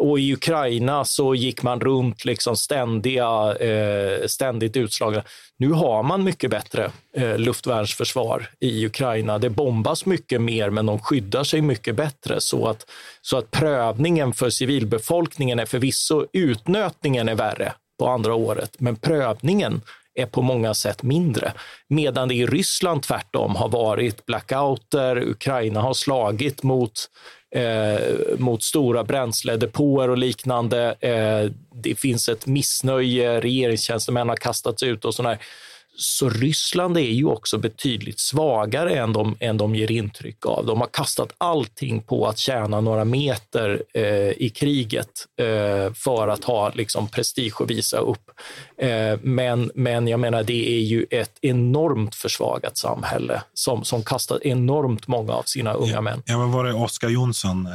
Och i Ukraina så gick man runt liksom ständiga, eh, ständigt utslagna. Nu har man mycket bättre eh, luftvärnsförsvar i Ukraina. Det bombas mycket mer, men de skyddar sig mycket bättre så att, så att prövningen för civilbefolkningen är förvisso, utnötningen är värre på andra året, men prövningen är på många sätt mindre. Medan det i Ryssland tvärtom har varit blackouter, Ukraina har slagit mot eh, mot stora bränsledepåer och liknande. Eh, det finns ett missnöje, regeringstjänstemän har kastats ut och sådär. Så Ryssland är ju också betydligt svagare än de, än de ger intryck av. De har kastat allting på att tjäna några meter eh, i kriget eh, för att ha liksom, prestige att visa upp. Eh, men, men jag menar, det är ju ett enormt försvagat samhälle som, som kastar enormt många av sina unga ja, män. Ja, men var det Oskar Jonsson eh,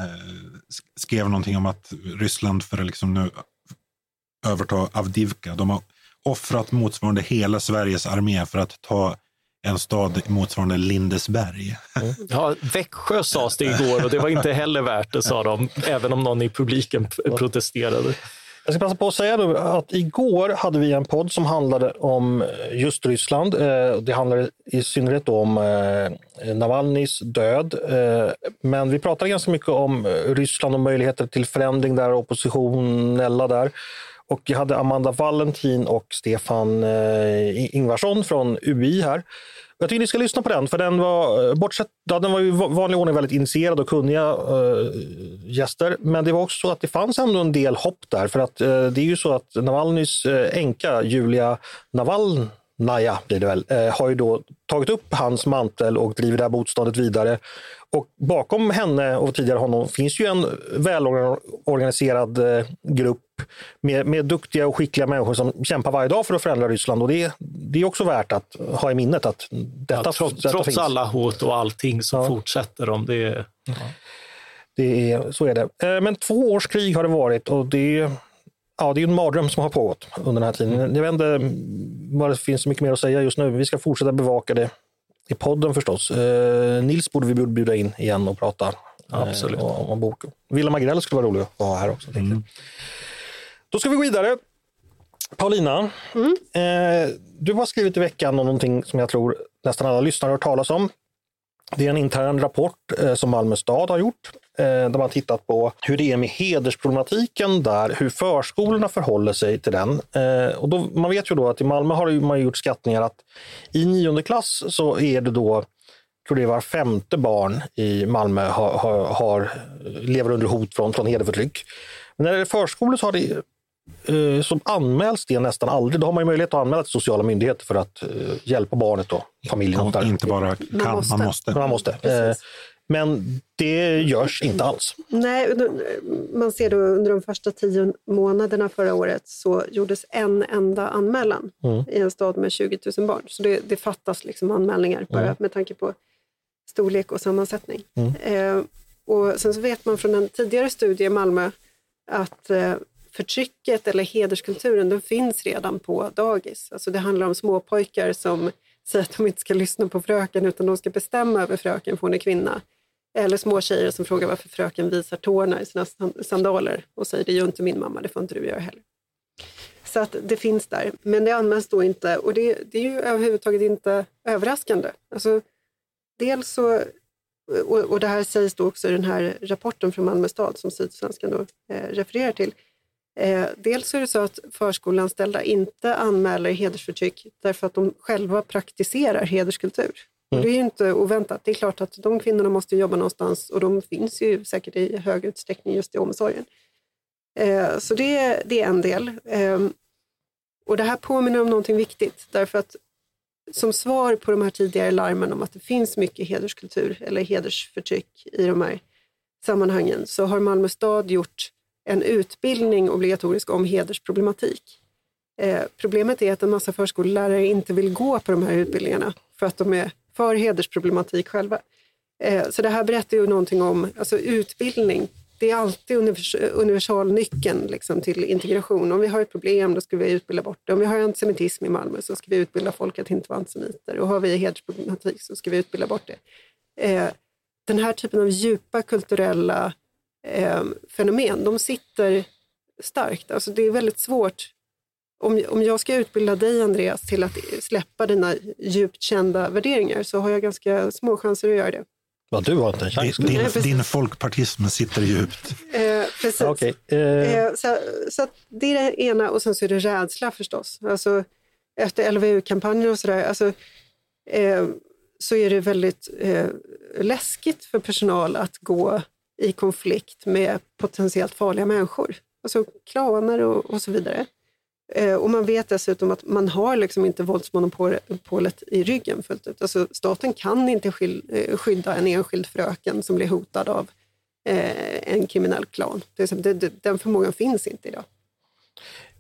skrev någonting om att Ryssland för att liksom nu överta Avdivka, de har offrat motsvarande hela Sveriges armé för att ta en stad motsvarande Lindesberg. Mm. Ja, Växjö sades det igår och det var inte heller värt det, sa de, även om någon i publiken protesterade. Jag ska passa på att säga då att igår hade vi en podd som handlade om just Ryssland. Eh, det handlade i synnerhet om eh, Navalnys död. Eh, men vi pratade ganska mycket om Ryssland och möjligheter till förändring där, oppositionella där. Och jag hade Amanda Valentin och Stefan eh, Ingvarsson från UI här. Jag tycker ni ska lyssna på den, för den var, eh, bortsett, ja, den var i vanlig ordning väldigt initierad och kunniga eh, gäster. Men det var också så att det fanns ändå en del hopp där, för att eh, det är ju så att Navalnys eh, änka Julia Navalnaja blir det väl, eh, har ju då tagit upp hans mantel och driver det här motståndet vidare. Och bakom henne och tidigare honom finns ju en välorganiserad eh, grupp med, med duktiga och skickliga människor som kämpar varje dag för att förändra Ryssland. Och det, det är också värt att ha i minnet att detta, ja, trots, detta trots finns. alla hot och allting så ja. fortsätter de. Det, ja. det är, så är det. Eh, men två års krig har det varit och det Ja, det är en mardröm som har pågått under den här tiden. Jag vet inte vad det finns så mycket mer att säga just nu. Vi ska fortsätta bevaka det i podden förstås. Eh, Nils borde vi bjuda in igen och prata Absolut. Eh, om, om boken. Willem Agrell skulle vara rolig att ha här också. Mm. Då ska vi gå vidare. Paulina, mm. eh, du har skrivit i veckan om någonting som jag tror nästan alla lyssnare har hört talas om. Det är en intern rapport eh, som Malmö stad har gjort eh, där man tittat på hur det är med hedersproblematiken där, hur förskolorna förhåller sig till den. Eh, och då, man vet ju då att i Malmö har man gjort skattningar att i nionde klass så är det då tror det är var femte barn i Malmö har, har, har, lever under hot från, från hederförtryck. Men när det är förskolor så har det eh, så anmäls det nästan aldrig. Då har man möjlighet att anmäla till sociala myndigheter för att eh, hjälpa barnet och familjen. Ja, inte bara kan, man måste. Man måste. Man måste. Eh, men det görs inte alls. Nej, man ser då under de första tio månaderna förra året så gjordes en enda anmälan mm. i en stad med 20 000 barn. Så det, det fattas liksom anmälningar bara mm. med tanke på storlek och sammansättning. Mm. Eh, och sen så vet man från en tidigare studie i Malmö att eh, förtrycket eller hederskulturen den finns redan på dagis. Alltså det handlar om småpojkar som säger att de inte ska lyssna på fröken utan de ska bestämma över fröken för hon är kvinna. Eller små tjejer som frågar varför fröken visar tårna i sina sandaler och säger det gör inte min mamma, det får inte du göra heller. Så att det finns där, men det används då inte och det, det är ju överhuvudtaget inte överraskande. Alltså, dels så, och, och det här sägs då också i den här rapporten från Malmö stad som Sydsvenskan då, eh, refererar till. Eh, dels är det så att förskolanställda inte anmäler hedersförtryck därför att de själva praktiserar hederskultur. Och det är ju inte oväntat. Det är klart att de kvinnorna måste jobba någonstans och de finns ju säkert i hög utsträckning just i omsorgen. Eh, så det, det, är en del. Eh, och det här påminner om någonting viktigt därför att som svar på de här tidigare larmen om att det finns mycket hederskultur eller hedersförtryck i de här sammanhangen så har Malmö stad gjort en utbildning obligatorisk om hedersproblematik. Eh, problemet är att en massa förskollärare inte vill gå på de här utbildningarna för att de är för hedersproblematik själva. Eh, så det här berättar ju någonting om alltså utbildning. Det är alltid univers universalnyckeln liksom, till integration. Om vi har ett problem då ska vi utbilda bort det. Om vi har antisemitism i Malmö så ska vi utbilda folk att inte vara antisemiter. Och har vi hedersproblematik så ska vi utbilda bort det. Eh, den här typen av djupa kulturella eh, fenomen, de sitter starkt. Alltså det är väldigt svårt. Om, om jag ska utbilda dig, Andreas, till att släppa dina djupt kända värderingar så har jag ganska små chanser att göra det. Ja, du har inte en chans. Din, din, din folkpartism sitter djupt. Eh, precis. Okay. Eh. Eh, så, så det är det ena och sen så är det rädsla förstås. Alltså, efter LVU-kampanjen och sådär, alltså, eh, så är det väldigt eh, läskigt för personal att gå i konflikt med potentiellt farliga människor. Alltså klaner och, och så vidare. Eh, och man vet dessutom att man har liksom inte våldsmonopolet i ryggen fullt ut. Alltså staten kan inte eh, skydda en enskild fröken som blir hotad av eh, en kriminell klan. Den förmågan finns inte idag.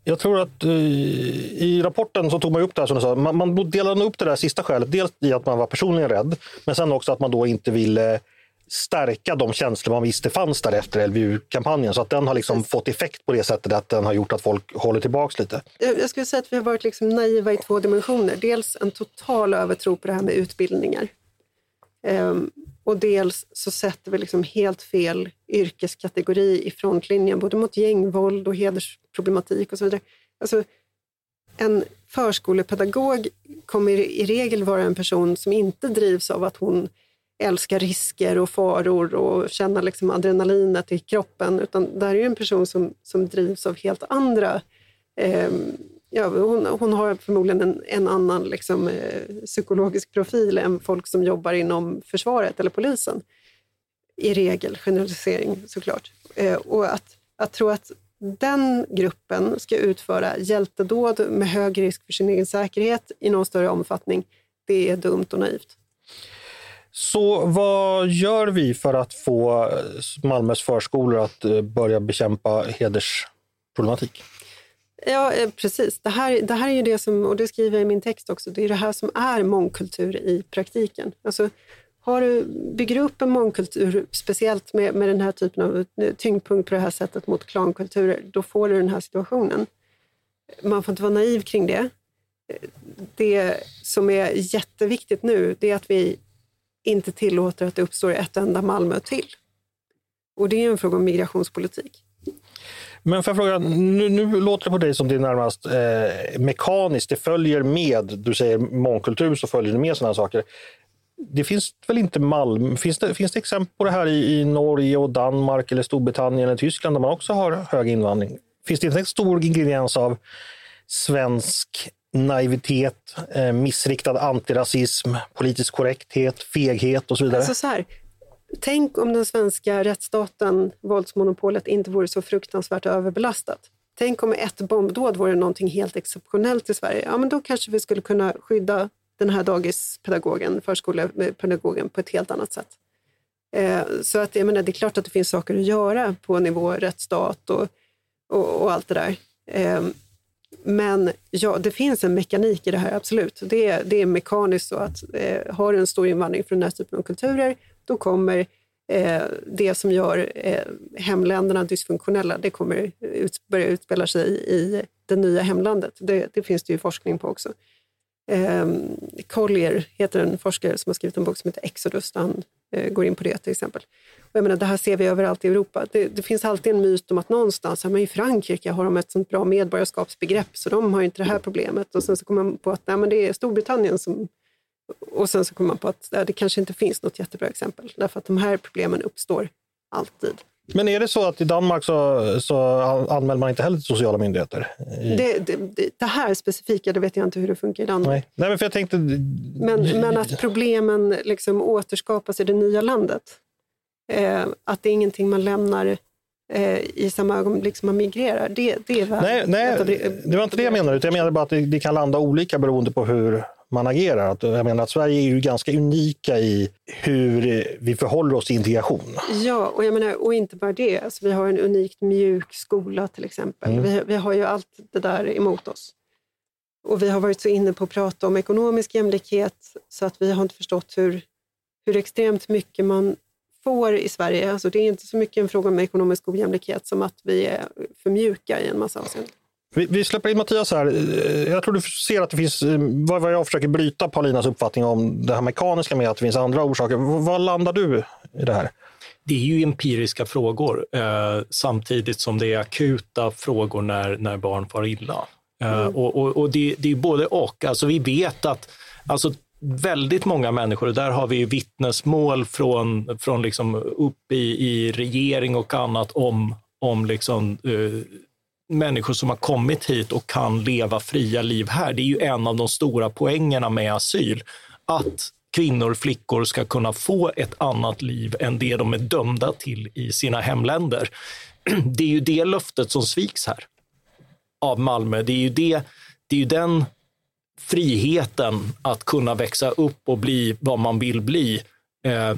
Jag tror att eh, i rapporten så tog man upp det här som du sa, man, man delade upp det där sista skälet. Dels i att man var personligen rädd, men sen också att man då inte ville stärka de känslor man visste fanns där efter LVU-kampanjen. Så att den har liksom fått effekt på det sättet att den har gjort att folk håller tillbaks lite. Jag skulle säga att vi har varit liksom naiva i två dimensioner. Dels en total övertro på det här med utbildningar. Um, och dels så sätter vi liksom helt fel yrkeskategori i frontlinjen, både mot gängvåld och hedersproblematik och så vidare. Alltså, en förskolepedagog kommer i regel vara en person som inte drivs av att hon älska risker och faror och känna liksom adrenalinet i kroppen. Utan det här är en person som, som drivs av helt andra... Eh, ja, hon, hon har förmodligen en, en annan liksom, eh, psykologisk profil än folk som jobbar inom försvaret eller polisen. I regel, generalisering såklart. Eh, och att, att tro att den gruppen ska utföra hjältedåd med hög risk för sin egen säkerhet i någon större omfattning, det är dumt och naivt. Så vad gör vi för att få eh, Malmös förskolor att eh, börja bekämpa hedersproblematik? Ja, eh, precis. Det här, det här är ju det som, och det skriver jag i min text också, det är det här som är mångkultur i praktiken. Alltså, har du, bygger du upp en mångkultur, speciellt med, med den här typen av tyngdpunkt på det här sättet mot klankulturer, då får du den här situationen. Man får inte vara naiv kring det. Det som är jätteviktigt nu, det är att vi inte tillåter att det uppstår ett enda Malmö till. Och det är en fråga om migrationspolitik. Men för fråga, nu, nu låter det på dig som det är närmast eh, mekaniskt, det följer med, du säger mångkultur så följer det med sådana saker. Det finns väl inte Malmö, finns det, finns det exempel på det här i, i Norge och Danmark eller Storbritannien eller Tyskland där man också har hög invandring? Finns det inte en stor ingrediens av svensk naivitet, eh, missriktad antirasism, politisk korrekthet, feghet och så vidare? Alltså så här, tänk om den svenska rättsstaten, våldsmonopolet, inte vore så fruktansvärt överbelastat. Tänk om ett bombdåd vore någonting helt exceptionellt i Sverige. Ja, men då kanske vi skulle kunna skydda den här dagispedagogen, förskolepedagogen, på ett helt annat sätt. Eh, så att, jag menar, det är klart att det finns saker att göra på nivå rättsstat och, och, och allt det där. Eh, men ja, det finns en mekanik i det här, absolut. Det, det är mekaniskt så att eh, har du en stor invandring från den här typen av kulturer, då kommer eh, det som gör eh, hemländerna dysfunktionella, det kommer ut, börja utspela sig i det nya hemlandet. Det, det finns det ju forskning på också. Eh, Collier heter en forskare som har skrivit en bok som heter Exodus, där han eh, går in på det till exempel. Jag menar, det här ser vi överallt i Europa. Det, det finns alltid en myt om att någonstans, men i Frankrike har de ett sånt bra medborgarskapsbegrepp så de har inte det här problemet. Och sen så kommer man på att nej, men det är Storbritannien som... Och sen så kommer man på att nej, det kanske inte finns något jättebra exempel, därför att de här problemen uppstår alltid. Men är det så att i Danmark så, så anmäler man inte heller till sociala myndigheter? I... Det, det, det, här specifika, det vet jag inte hur det funkar i Danmark. Nej, Nej men för jag tänkte... Men, men att problemen liksom återskapas i det nya landet. Eh, att det är ingenting man lämnar eh, i samma ögonblick som man migrerar. Det, det är nej, nej, det var inte det jag menade. Utan jag menade bara att det, det kan landa olika beroende på hur man agerar. Att, jag menar att Sverige är ju ganska unika i hur vi förhåller oss till integration. Ja, och, jag menar, och inte bara det. Alltså, vi har en unikt mjuk skola till exempel. Mm. Vi, vi har ju allt det där emot oss. Och vi har varit så inne på att prata om ekonomisk jämlikhet så att vi har inte förstått hur, hur extremt mycket man får i Sverige. Alltså det är inte så mycket en fråga om ekonomisk ojämlikhet som att vi är för mjuka i en massa avseenden. Vi, vi släpper in Mattias här. Jag tror du ser att det finns, eh, vad jag försöker bryta Paulinas uppfattning om det här mekaniska med att det finns andra orsaker. Vad landar du i det här? Det är ju empiriska frågor eh, samtidigt som det är akuta frågor när, när barn far illa. Eh, mm. Och, och, och det, det, är både och. Alltså vi vet att alltså, väldigt många människor, och där har vi vittnesmål från, från liksom upp i, i regering och annat om, om liksom, eh, människor som har kommit hit och kan leva fria liv här. Det är ju en av de stora poängerna med asyl. Att kvinnor och flickor ska kunna få ett annat liv än det de är dömda till i sina hemländer. Det är ju det löftet som sviks här av Malmö. Det är ju, det, det är ju den friheten att kunna växa upp och bli vad man vill bli eh,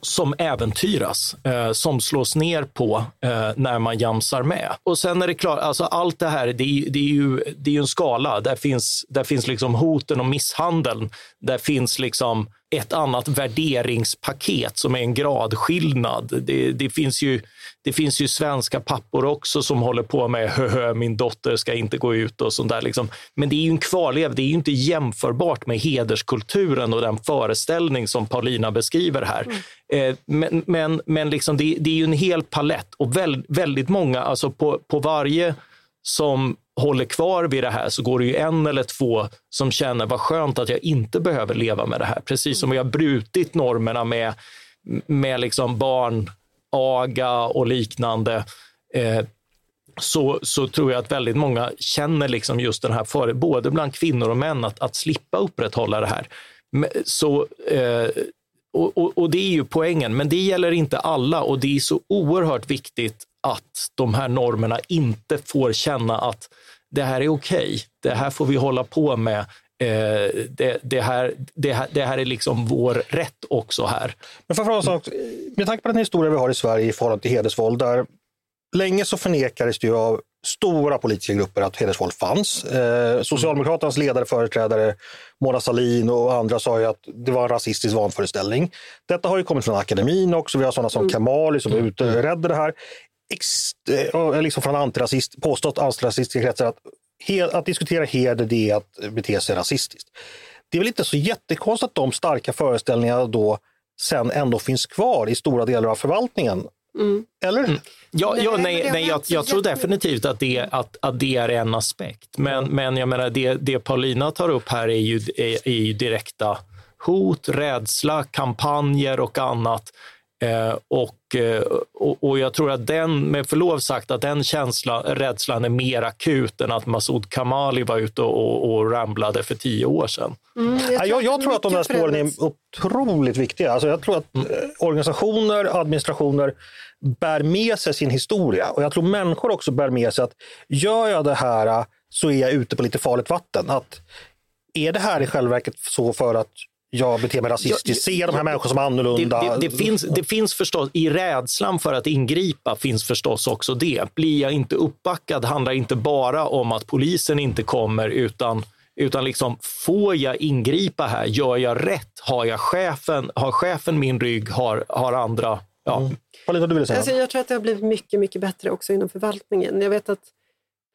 som äventyras, eh, som slås ner på eh, när man jamsar med. Och sen är det klart, alltså allt det här, det är, det är ju det är en skala. Där finns, där finns liksom hoten och misshandeln. Där finns liksom ett annat värderingspaket som är en gradskillnad. Det, det, finns ju, det finns ju svenska pappor också som håller på med hö, min dotter ska inte gå ut och sånt där. Liksom. Men det är ju en kvarlev. Det är ju inte jämförbart med hederskulturen och den föreställning som Paulina beskriver här. Mm. Eh, men men, men liksom det, det, är ju en hel palett och väldigt, väldigt många, alltså på, på varje som håller kvar vid det här så går det ju en eller två som känner vad skönt att jag inte behöver leva med det här. Precis som vi har brutit normerna med, med liksom barn, aga och liknande. Eh, så, så tror jag att väldigt många känner liksom just den här, för, både bland kvinnor och män, att, att slippa upprätthålla det här. Så, eh, och, och, och, det är ju poängen, men det gäller inte alla och det är så oerhört viktigt att de här normerna inte får känna att det här är okej, okay. det här får vi hålla på med. Eh, det, det, här, det, här, det här är liksom vår rätt också här. Men för en sak, med tanke på den historia vi har i Sverige i förhållande till hedersvåld, där länge så förnekades det ju av stora politiska grupper att hedersvåld fanns. Eh, Socialdemokraternas ledare, företrädare Mona Sahlin och andra sa ju att det var en rasistisk vanföreställning. Detta har ju kommit från akademin också. Vi har sådana som mm. Kamali som utredde det här ex, eh, liksom från antirasist, påstått antirasistiska kretsar att, att diskutera heder det är att bete sig rasistiskt. Det är väl inte så jättekonstigt att de starka föreställningarna då sen ändå finns kvar i stora delar av förvaltningen. Mm. Eller? Mm. Ja, ja, nej, nej, jag, jag tror definitivt att det, att, att det är en aspekt. Men, mm. men jag menar, det, det Paulina tar upp här är ju, är, är ju direkta hot, rädsla, kampanjer och annat Eh, och, eh, och, och, jag tror att den, med förlov sagt, att den känslan, rädslan är mer akut än att Masoud Kamali var ute och, och ramblade för tio år sedan. Mm, jag, tror jag, jag tror att de där spåren är otroligt viktiga. Alltså jag tror att mm. Eh, organisationer, administrationer bär med sig sin historia. Och jag tror människor också bär med sig att gör jag det här så är jag ute på lite farligt vatten. Att är det här i själva verket så för att jag beter mig rasistiskt, ser de här människorna som annorlunda. Det, det, det, finns, det finns förstås, i rädslan för att ingripa finns förstås också det. Blir jag inte uppbackad handlar inte bara om att polisen inte kommer utan Utan liksom, får jag ingripa här? Gör jag rätt? Har jag chefen? Har chefen min rygg? Har, har andra? Ja. Mm. Du ville säga? Alltså, jag tror att det har blivit mycket, mycket bättre också inom förvaltningen. Jag vet att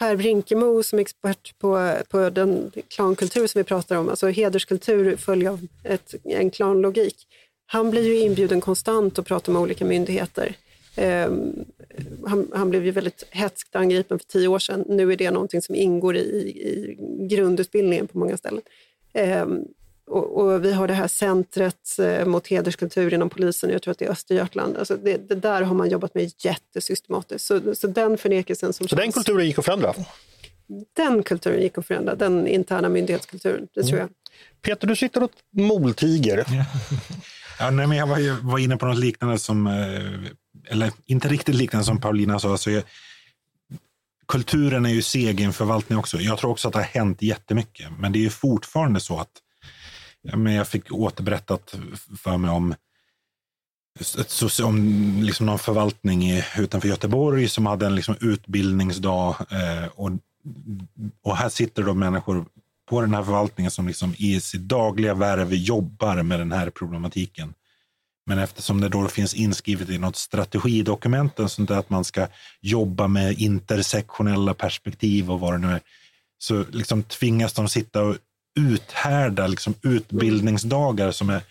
Per Brinkemo som är expert på, på den klankultur som vi pratar om, alltså hederskultur följer av ett, en klanlogik. Han blir ju inbjuden konstant att prata med olika myndigheter. Um, han, han, blev ju väldigt hätskt angripen för tio år sedan. Nu är det någonting som ingår i, i grundutbildningen på många ställen. Um, och, och, vi har det här centret eh, mot hederskultur inom polisen, jag tror att det är Östergötland. Alltså det, det där har man jobbat med jättesystematiskt. Så, så den förnekelsen som Så fanns, den kulturen gick att förändra? Den kulturen gick att förändra, den interna myndighetskulturen, det mm. tror jag. Peter, du sitter åt moltiger. Ja, nej, men jag var, var inne på något liknande som, eh, eller inte riktigt liknande som Paulina sa. Så jag, kulturen är ju seg i en förvaltning också. Jag tror också att det har hänt jättemycket, men det är ju fortfarande så att ja, men jag fick återberättat för mig om om liksom någon förvaltning i, utanför Göteborg som hade en liksom utbildningsdag. Eh, och, och här sitter då människor på den här förvaltningen som liksom i sitt dagliga värv jobbar med den här problematiken. Men eftersom det då finns inskrivet i något strategidokument, sånt att man ska jobba med intersektionella perspektiv och vad det nu är, så liksom tvingas de sitta och uthärda liksom utbildningsdagar som är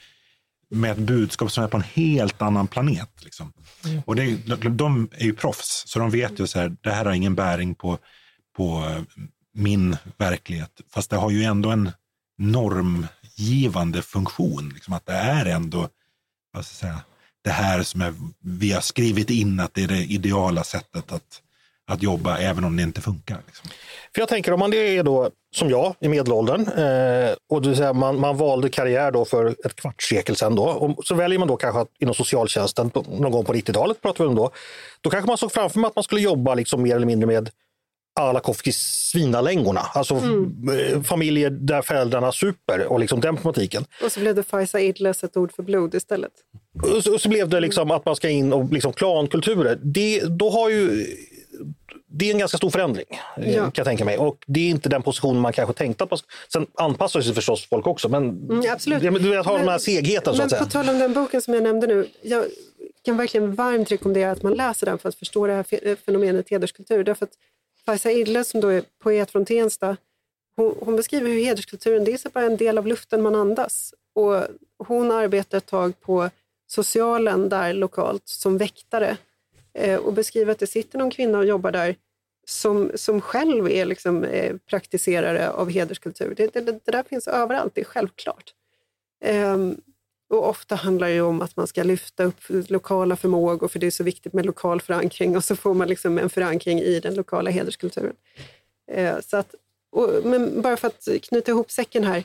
med ett budskap som är på en helt annan planet. Liksom. Mm. Och det, de är ju proffs, så de vet ju så här, det här har ingen bäring på, på min verklighet. Fast det har ju ändå en normgivande funktion. Liksom att det är ändå vad ska jag säga, det här som är, vi har skrivit in att det är det ideala sättet att, att jobba, även om det inte funkar. Liksom. För jag tänker om man är då som jag i medelåldern eh, och det säga, man, man valde karriär då för ett kvartssekel sedan då, och så väljer man då kanske att, inom socialtjänsten på, någon gång på 90-talet pratar vi om då. Då kanske man såg framför sig att man skulle jobba liksom mer eller mindre med Alakovskis Svinalängorna, alltså mm. Eh, familjer där föräldrarna super och liksom den problematiken. Och så blev det Fajsa Idles ett ord för blod istället. Och så, och så blev det liksom att man ska in och liksom klankulturer. Det, då har ju, det är en ganska stor förändring eh, ja. kan jag tänka mig. Och det är inte den position man kanske tänkte att man Sen anpassar sig förstås folk också, men mm, absolut. du vet, har men, den här segheten. Men på tal om den boken som jag nämnde nu. Jag kan verkligen varmt rekommendera att man läser den för att förstå det här fenomenet hederskultur. Därför att Faiza Ille som då är poet från Tensta, hon, hon, beskriver hur hederskulturen det är bara en del av luften man andas. Och hon arbetar ett tag på socialen där lokalt som väktare eh, Eh, och beskriva att det sitter någon kvinna och jobbar där som, som själv är liksom, eh, praktiserare av hederskultur. Det, det, det, där finns överallt, det är självklart. Ehm, och ofta handlar det om att man ska lyfta upp lokala förmågor för det är så viktigt med lokal förankring och så får man liksom en förankring i den lokala hederskulturen. Ehm, så att, och, men bara för att knyta ihop säcken här.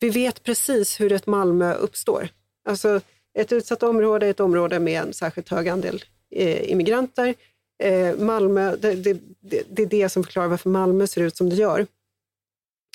Vi vet precis hur ett Malmö uppstår. Alltså, ett utsatt område är ett område med en särskilt hög andel eh, immigranter. Eh, Malmö, det, det, det, är det som förklarar varför Malmö ser ut som det gör.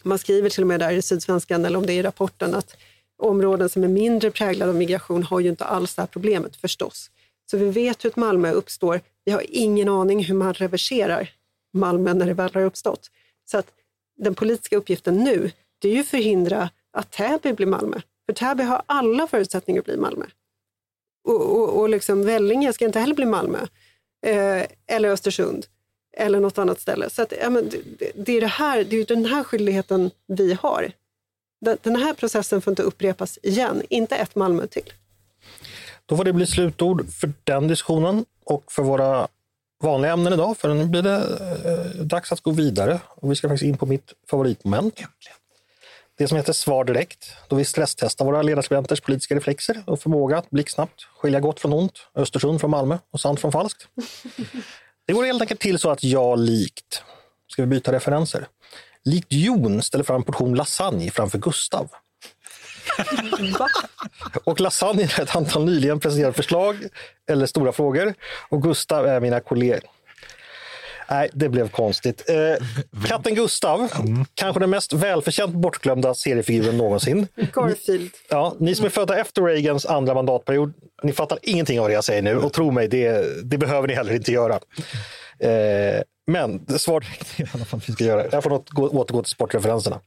Man skriver till och med där i Sydsvenskan, eller om det är i rapporten, att områden som är mindre präglade av migration har ju inte alls det här problemet förstås. Så vi vet hur ett Malmö uppstår. Vi har ingen aning hur man reverserar Malmö när det väl har uppstått. Så att den politiska uppgiften nu, det är ju att förhindra att Täby blir Malmö. För Täby har alla förutsättningar att bli Malmö. Och, och, och liksom Vellinge ska inte heller bli Malmö. Eh, eller Östersund. Eller något annat ställe. Så att, ja, men det, det, är det, här, det är den här skyldigheten vi har den här processen får inte upprepas igen, inte ett Malmö till. Då får det bli slutord för den diskussionen och för våra vanliga ämnen idag, för nu blir det eh, dags att gå vidare. Och vi ska faktiskt in på mitt favoritmoment. Det som heter Svar direkt, då vi stresstestar våra ledarskribenters politiska reflexer och förmåga att blixtsnabbt skilja gott från ont, Östersund från Malmö och sant från falskt. Det går helt enkelt till så att jag likt, ska vi byta referenser, likt Jon ställer fram portion lasagne framför Gustav. och lasagne är ett antal nyligen presenterade förslag eller stora frågor. Och Gustav är mina kollegor. Nej, det blev konstigt. Eh, katten Gustav, mm. kanske den mest välförtjänt bortglömda seriefiguren någonsin. Garfield. Ja, ni som är födda efter Reagans andra mandatperiod, ni fattar ingenting av det jag säger nu och tro mig, det, det behöver ni heller inte göra. Eh, Men svar direkt i alla fall vi ska göra. Jag får något, gå, återgå till sportreferenserna.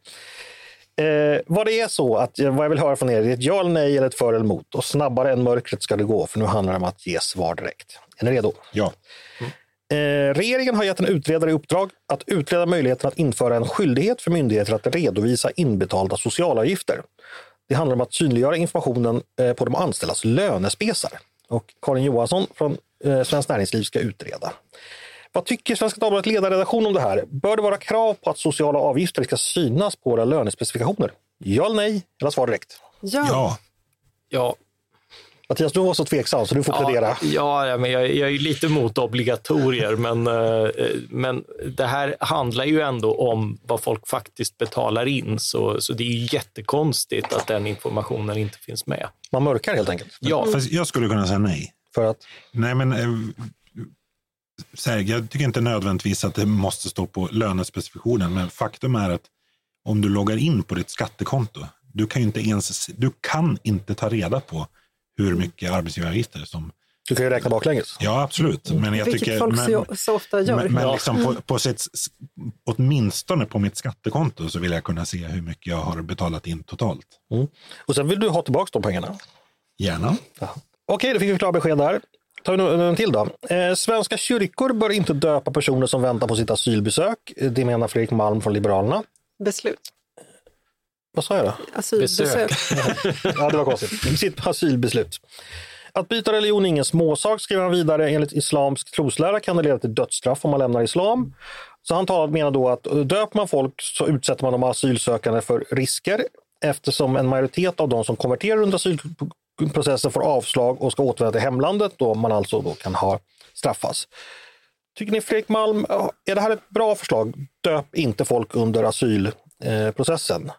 Eh, vad det är så att vad jag vill höra från er är ett ja eller nej eller ett för eller emot. Och snabbare än mörkret ska det gå, för nu handlar det om att ge svar direkt. Är ni redo? Ja. Eh, regeringen har gett en utredare i uppdrag att utreda möjligheten att införa en skyldighet för myndigheter att redovisa inbetalda socialavgifter. Det handlar om att synliggöra informationen eh, på de anställdas lönespesar. Och Karin Johansson från eh, Svenskt Näringsliv ska utreda. Vad tycker Svenska Dagbladet ledarredaktion om det här? Bör det vara krav på att sociala avgifter ska synas på våra lönespecifikationer? Ja eller nej? Eller svar direkt. Ja. Ja. Ja, Mattias, du var så tveksam så du får plädera. Ja, ja men jag, jag är lite emot obligatorier, men, eh, men det här handlar ju ändå om vad folk faktiskt betalar in, så, så det är ju jättekonstigt att den informationen inte finns med. Man mörkar helt enkelt. Ja, Fast jag skulle kunna säga nej. För att, Nej, men eh, här, jag tycker inte nödvändigtvis att det måste stå på lönespecifikationen, men faktum är att om du loggar in på ditt skattekonto, du kan ju inte ens, du kan inte ta reda på hur mycket arbetsgivaravgifter som, du kan ju räkna baklänges. ja absolut, men jag Vilket tycker, folk men, så, så ofta gör. men, men Ja. liksom på, på sitt, åtminstone på mitt skattekonto så vill jag kunna se hur mycket jag har betalat in totalt. Och sen vill du ha tillbaka de pengarna. Gärna. Okej, då fick vi klara besked där. Tar vi en till då. Eh, svenska kyrkor bör inte döpa personer som väntar på sitt asylbesök. Det menar Fredrik Malm från Liberalerna. Beslut. Vad sa jag då? Asylbesök. Ja, det var konstigt. Sitt asylbeslut. Att byta religion är ingen småsak, skriver han vidare. Enligt islamsk troslära kan det leda till dödsstraff om man lämnar islam. Så han menar då att döper man folk så utsätter man de asylsökande för risker eftersom en majoritet av de som konverterar under asylprocessen får avslag och ska återvända till hemlandet då man alltså då kan ha straffas. Tycker ni Fredrik Malm, är det här ett bra förslag? Döp inte folk under asylprocessen.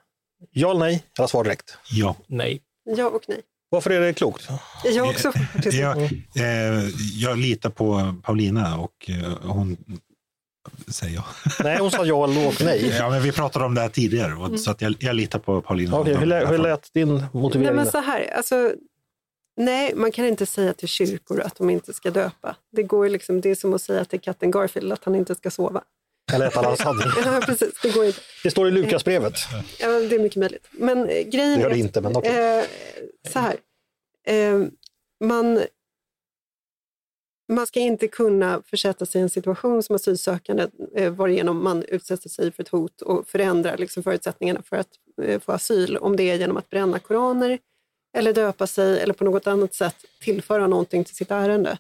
Ja eller nej? Eller svar direkt. Ja. nej. Ja och nej. Varför är det klokt? Jag också. Jag, eh, jag litar på Paulina och eh, hon säger ja. Nej, hon sa ja och nej. Ja, men vi pratade om det här tidigare, och, så att jag, jag litar på Paulina. Okej, hur, lä- hur lät din Nej, motivering? men så här, alltså, nej, man kan inte säga till kyrkor att de inte ska döpa. Det, går ju liksom, det är som att säga till katten Garfield att han inte ska sova. Eller ett alla sanning. Ja, precis, det går inte. Det står i Lukasbrevet. Ja, det är mycket möjligt. Men eh, grejen Det gör är det att, inte, men okej. eh, så här. Eh, man, man ska inte kunna försätta sig i en situation som asylsökande eh, varigenom man utsätter sig för ett hot och förändrar liksom, förutsättningarna för att eh, få asyl, om det är genom att bränna koraner eller döpa sig eller på något annat sätt tillföra någonting till sitt ärende.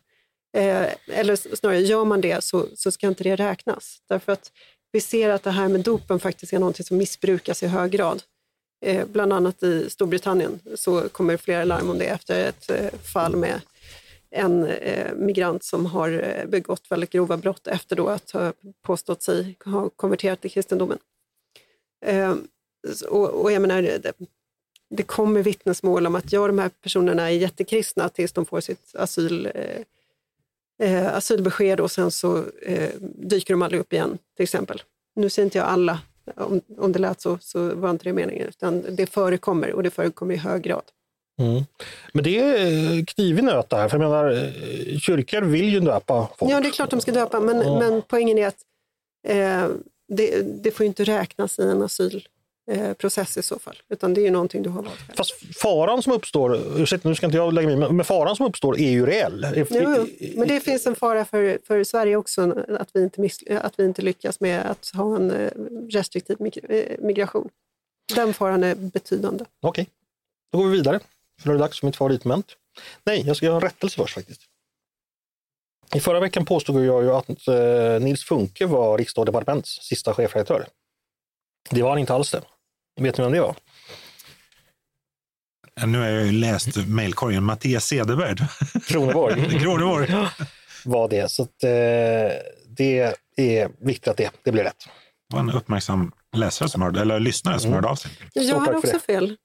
Eh, eller snarare, gör man det så, så ska inte det räknas. Därför att vi ser att det här med dopen faktiskt är något som missbrukas i hög grad. Eh, bland annat i Storbritannien så kommer flera larm om det efter ett eh, fall med en eh, migrant som har eh, begått väldigt grova brott efter då att ha påstått sig ha konverterat till kristendomen. Eh, och, och jag menar, det, det kommer vittnesmål om att ja, de här personerna är jättekristna tills de får sitt asyl, eh, eh, eh, asylbesked och sen så eh, dyker de aldrig upp igen, till exempel. Nu säger inte jag alla, om, om det lät så, så var inte det meningen, utan det förekommer och det förekommer i hög grad. Mm. Men det är knivig nöt det här. För jag menar, eh, kyrkor vill ju döpa folk. Ja, det är klart de ska döpa, men, Ja. men poängen är att eh, det, det får ju inte räknas i en eh, process i så fall, utan det är ju någonting du har valt själv. Fast faran som uppstår, ursäkta nu ska inte jag lägga mig men- faran som uppstår är ju reell. Jo, jo. Men det finns en fara för, för Sverige också, att vi, inte miss, att vi inte lyckas med att ha en eh, restriktiv eh, migration. Den faran är betydande. Okej, då går vi vidare. För nu är det dags för mitt favoritmoment. Nej, jag ska göra en rättelse först faktiskt. I förra veckan påstod jag ju att eh, Nils Funke var Riksdag och Departements sista chefredaktör. Det var han inte alls det. Vet ni vem det var? Nu har jag ju läst mejlkorgen. Mattias Cederberg. Kroneborg Kroneborg. var det. Så att, eh, det är viktigt att det, det blir rätt. Det var en uppmärksam läsare som hörde, eller lyssnare som Mm. hörde av sig. Jag hade också fel.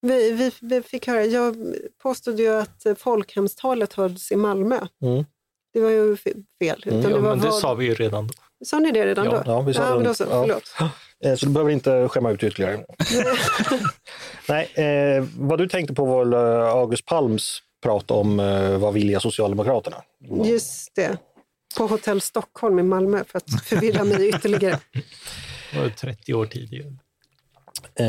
Vi, vi, vi fick höra, jag påstod ju att folkhemstalet hölls i Malmö. Mm. Det var ju fe- fel. Utan Mm. Ja, det var men det vad- sa vi ju redan då. Sa ni det redan Ja, då? ja, vi sa ja, det. då så, Ja. förlåt. Eh, Så du behöver inte skämma ut ytterligare. Nej, eh, vad du tänkte på var eh, August Palms prat om eh, vad vilja Socialdemokraterna? Just det. på Hotell Stockholm i Malmö för att förvirra mig ytterligare. Det var 30 år tidigare. Eh,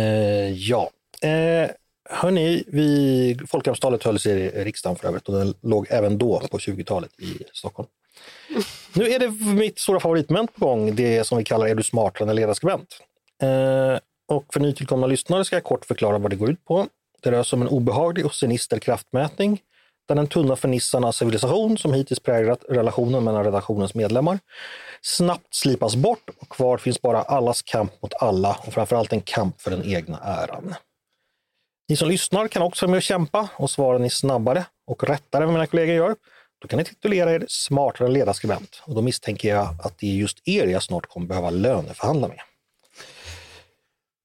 ja. Eh, hörni, vi, folkhemstalet hölls i riksdagen för övrigt och den låg även då på 20-talet i Stockholm. Nu är det mitt stora favoritmoment på gång, det som vi kallar Är du smartare än ledarskribent? Eh, och för nytillkomna lyssnare ska jag kort förklara vad det går ut på. Det rör sig om en obehaglig och sinister kraftmätning där den tunna fernissarna civilisation som hittills präglat relationen mellan redaktionens medlemmar snabbt slipas bort och kvar finns bara allas kamp mot alla och framförallt en kamp för den egna äran. Ni som lyssnar kan också vara med och kämpa och svarar ni snabbare och rättare än vad mina kollegor gör, då kan ni titulera er smartare ledarskribent och då misstänker jag att det är just er jag snart kommer behöva löneförhandla med.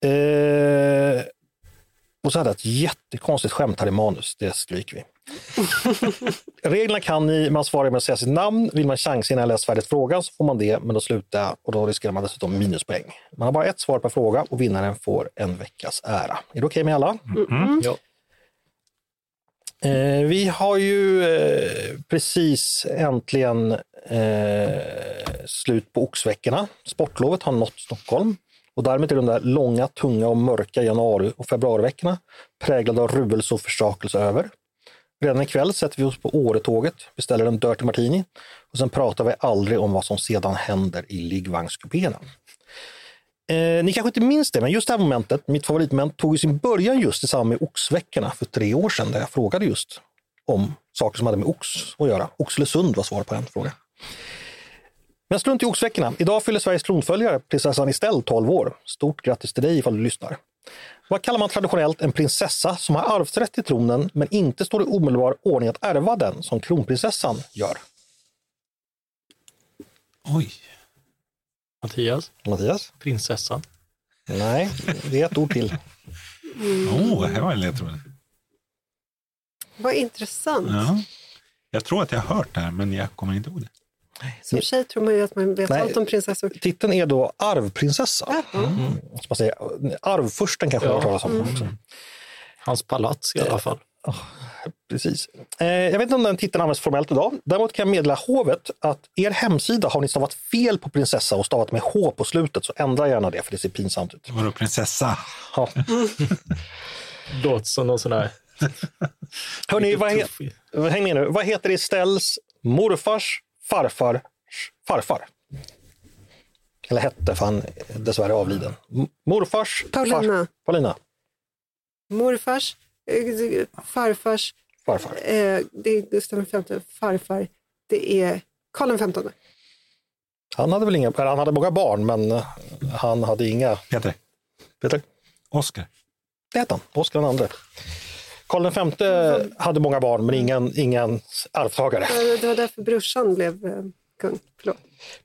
Eh, och så hade jag ett jättekonstigt skämt här i manus, det stryker vi. Reglerna kan ni, man svarar med att säga sitt namn. Vill man chansa innan jag läst färdigt frågan så får man det, men då slutar och då riskerar man dessutom minuspoäng. Man har bara ett svar per fråga och vinnaren får en veckas ära. Är det okej okay med alla? Mm. Ja. Eh, vi har ju eh, precis äntligen eh, slut på oxveckorna. Sportlovet har nått Stockholm och därmed är de där långa, tunga och mörka januari och februariveckorna präglade av ruvelse och försakelse över. Redan ikväll sätter vi oss på Åretåget, beställer en Dirty Martini och sen pratar vi aldrig om vad som sedan händer i liggvagnskupéerna. Eh, ni kanske inte minns det, men just det här momentet, mitt favoritmoment, tog sin början just i samband med oxveckorna för tre år sedan, där jag frågade just om saker som hade med ox att göra. Oxelösund var svar på en fråga. Men strunt i oxveckorna. Idag fyller Sveriges tronföljare, prinsessan Estelle, 12 år. Stort grattis till dig ifall du lyssnar. Vad kallar man traditionellt en prinsessa som har arvsrätt till tronen men inte står i omedelbar ordning att ärva den som kronprinsessan gör? Oj. Mattias, Mattias? prinsessan. Nej, det är ett ord till. Åh, oh, här var en ledtråd. Vad intressant. Ja. Jag tror att jag har hört det här, men jag kommer inte ihåg det. Som tjej tror man ju att man vet Nej. allt om prinsessor. Titeln är då arvprinsessa. Mm. Man säger, arvfursten kanske man har Ja. hört talas om också. Hans palats i alla fall. Precis. Eh, jag vet inte om den titeln används formellt idag. Däremot kan jag meddela hovet att er hemsida har ni stavat fel på prinsessa och stavat med H på slutet, så ändra gärna det för det ser pinsamt ut. Vadå prinsessa? Ja. Låter som någon sån här... Hörni, vad, he- häng med nu. Vad heter Estelles morfars farfars farfar? Eller hette, för han är dessvärre avliden. Morfars Paulina. Far, Paulina. Morfars, eh, farfars, Farfar. eh, det är Gustav V, farfar, det är Karl XV. Han hade väl inga, han hade många barn, men eh, han hade inga. Peter. Peter? Oskar. Det hette han, Oscar II. Karl V hade många barn, men ingen, ingen arvtagare. Det var därför brorsan blev eh, kung. Förlåt.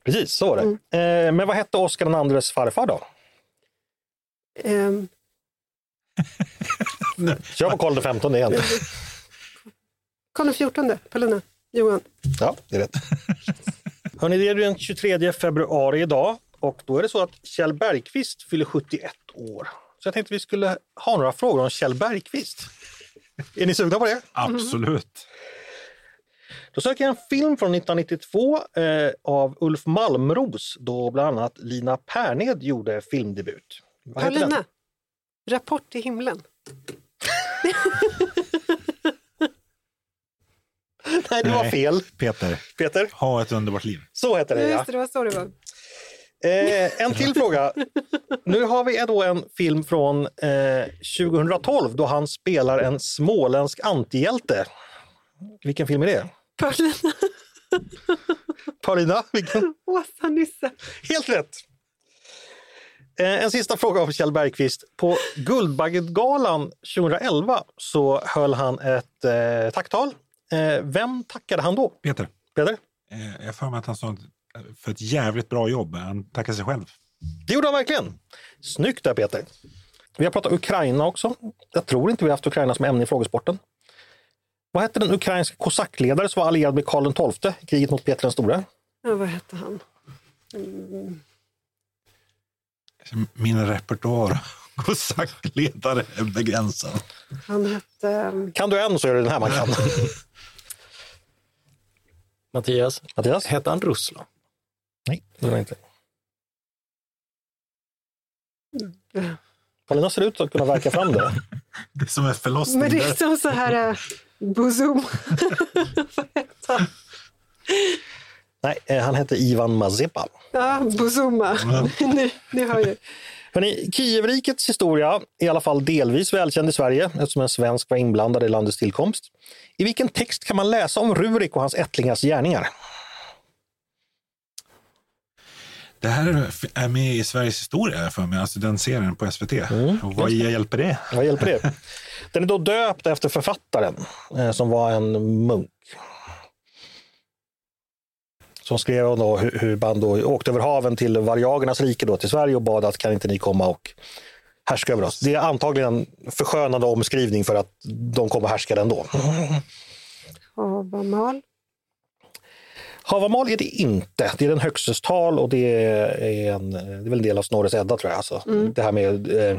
Precis, så var det. Eh, men vad hette Oscar IIs farfar då? Ehm, Kör på Karl XV igen. Karl XIV, Paulina, Johan. Ja, det är rätt. Hörrni, det är den 23 februari idag och då är det så att Kjell Bergqvist fyller 71 år. Så jag tänkte vi skulle ha några frågor om Kjell Bergqvist. Är ni sugna på det? Absolut. Då söker jag en film från 1992 eh, av Ulf Malmros då bland annat Lina Perned gjorde filmdebut. Vad heter den? Paulina, Rapport till himlen. Nej, det var Nej. fel. Peter. Peter, Ha ett underbart liv. så heter det Ja, ja. just det, det var så det var. Eh, en till fråga. Nu har vi då en film från eh, 2012 då han spelar en småländsk antihjälte. Vilken film är det? Paulina, Paulina, vilken? Åsa-Nisse. Helt rätt! Eh, en sista fråga av Kjell Bergqvist. På Guldbaggegalan 2011 så höll han ett eh, tacktal. Eh, vem tackade han då? Peter. Peder? Eh, jag har för mig att han sa för ett jävligt bra jobb. Han tackar sig själv. Det gjorde han verkligen. Snyggt där Peter. Vi har pratat Ukraina också. Jag tror inte vi har haft Ukraina som ämne i frågesporten. Vad hette den ukrainska kosackledare som var allierad med Karl XII i kriget mot Peter den store? Ja, vad hette han? Min repertoar kosackledare är begränsad. Han hette... ehm, Kan du en så är det den här man kan. Mattias, Mattias? hette han Ruslan? Nej, det var inte. Paulina ser ut att kunna verka fram det. Det är som en förlossning. Men det är som så här... Uh, heter han? Nej, eh, han hette Ivan Mazepa. Ja, Bozuma. ni, ni hör ju. Hörrni, Kievrikets historia är i alla fall delvis välkänd i Sverige eftersom en svensk var inblandad i landets tillkomst. I vilken text kan man läsa om Rurik och hans ättlingars gärningar? Det här är med i Sveriges historia för mig, alltså den serien på SVT. och vad hjälper det? Vad hjälper det? Den är då döpt efter författaren eh, som var en munk. Som skrev om då hur, hur man då åkte över haven till varjagernas rike då, till Sverige och bad att kan inte ni komma och härska över oss. Det är antagligen en förskönande omskrivning för att de kommer härska ändå. Havamal. Havamal är det inte. Det är den högstes tal och det är, en, det är väl en del av Snorres Edda tror jag. Alltså. Det här med eh,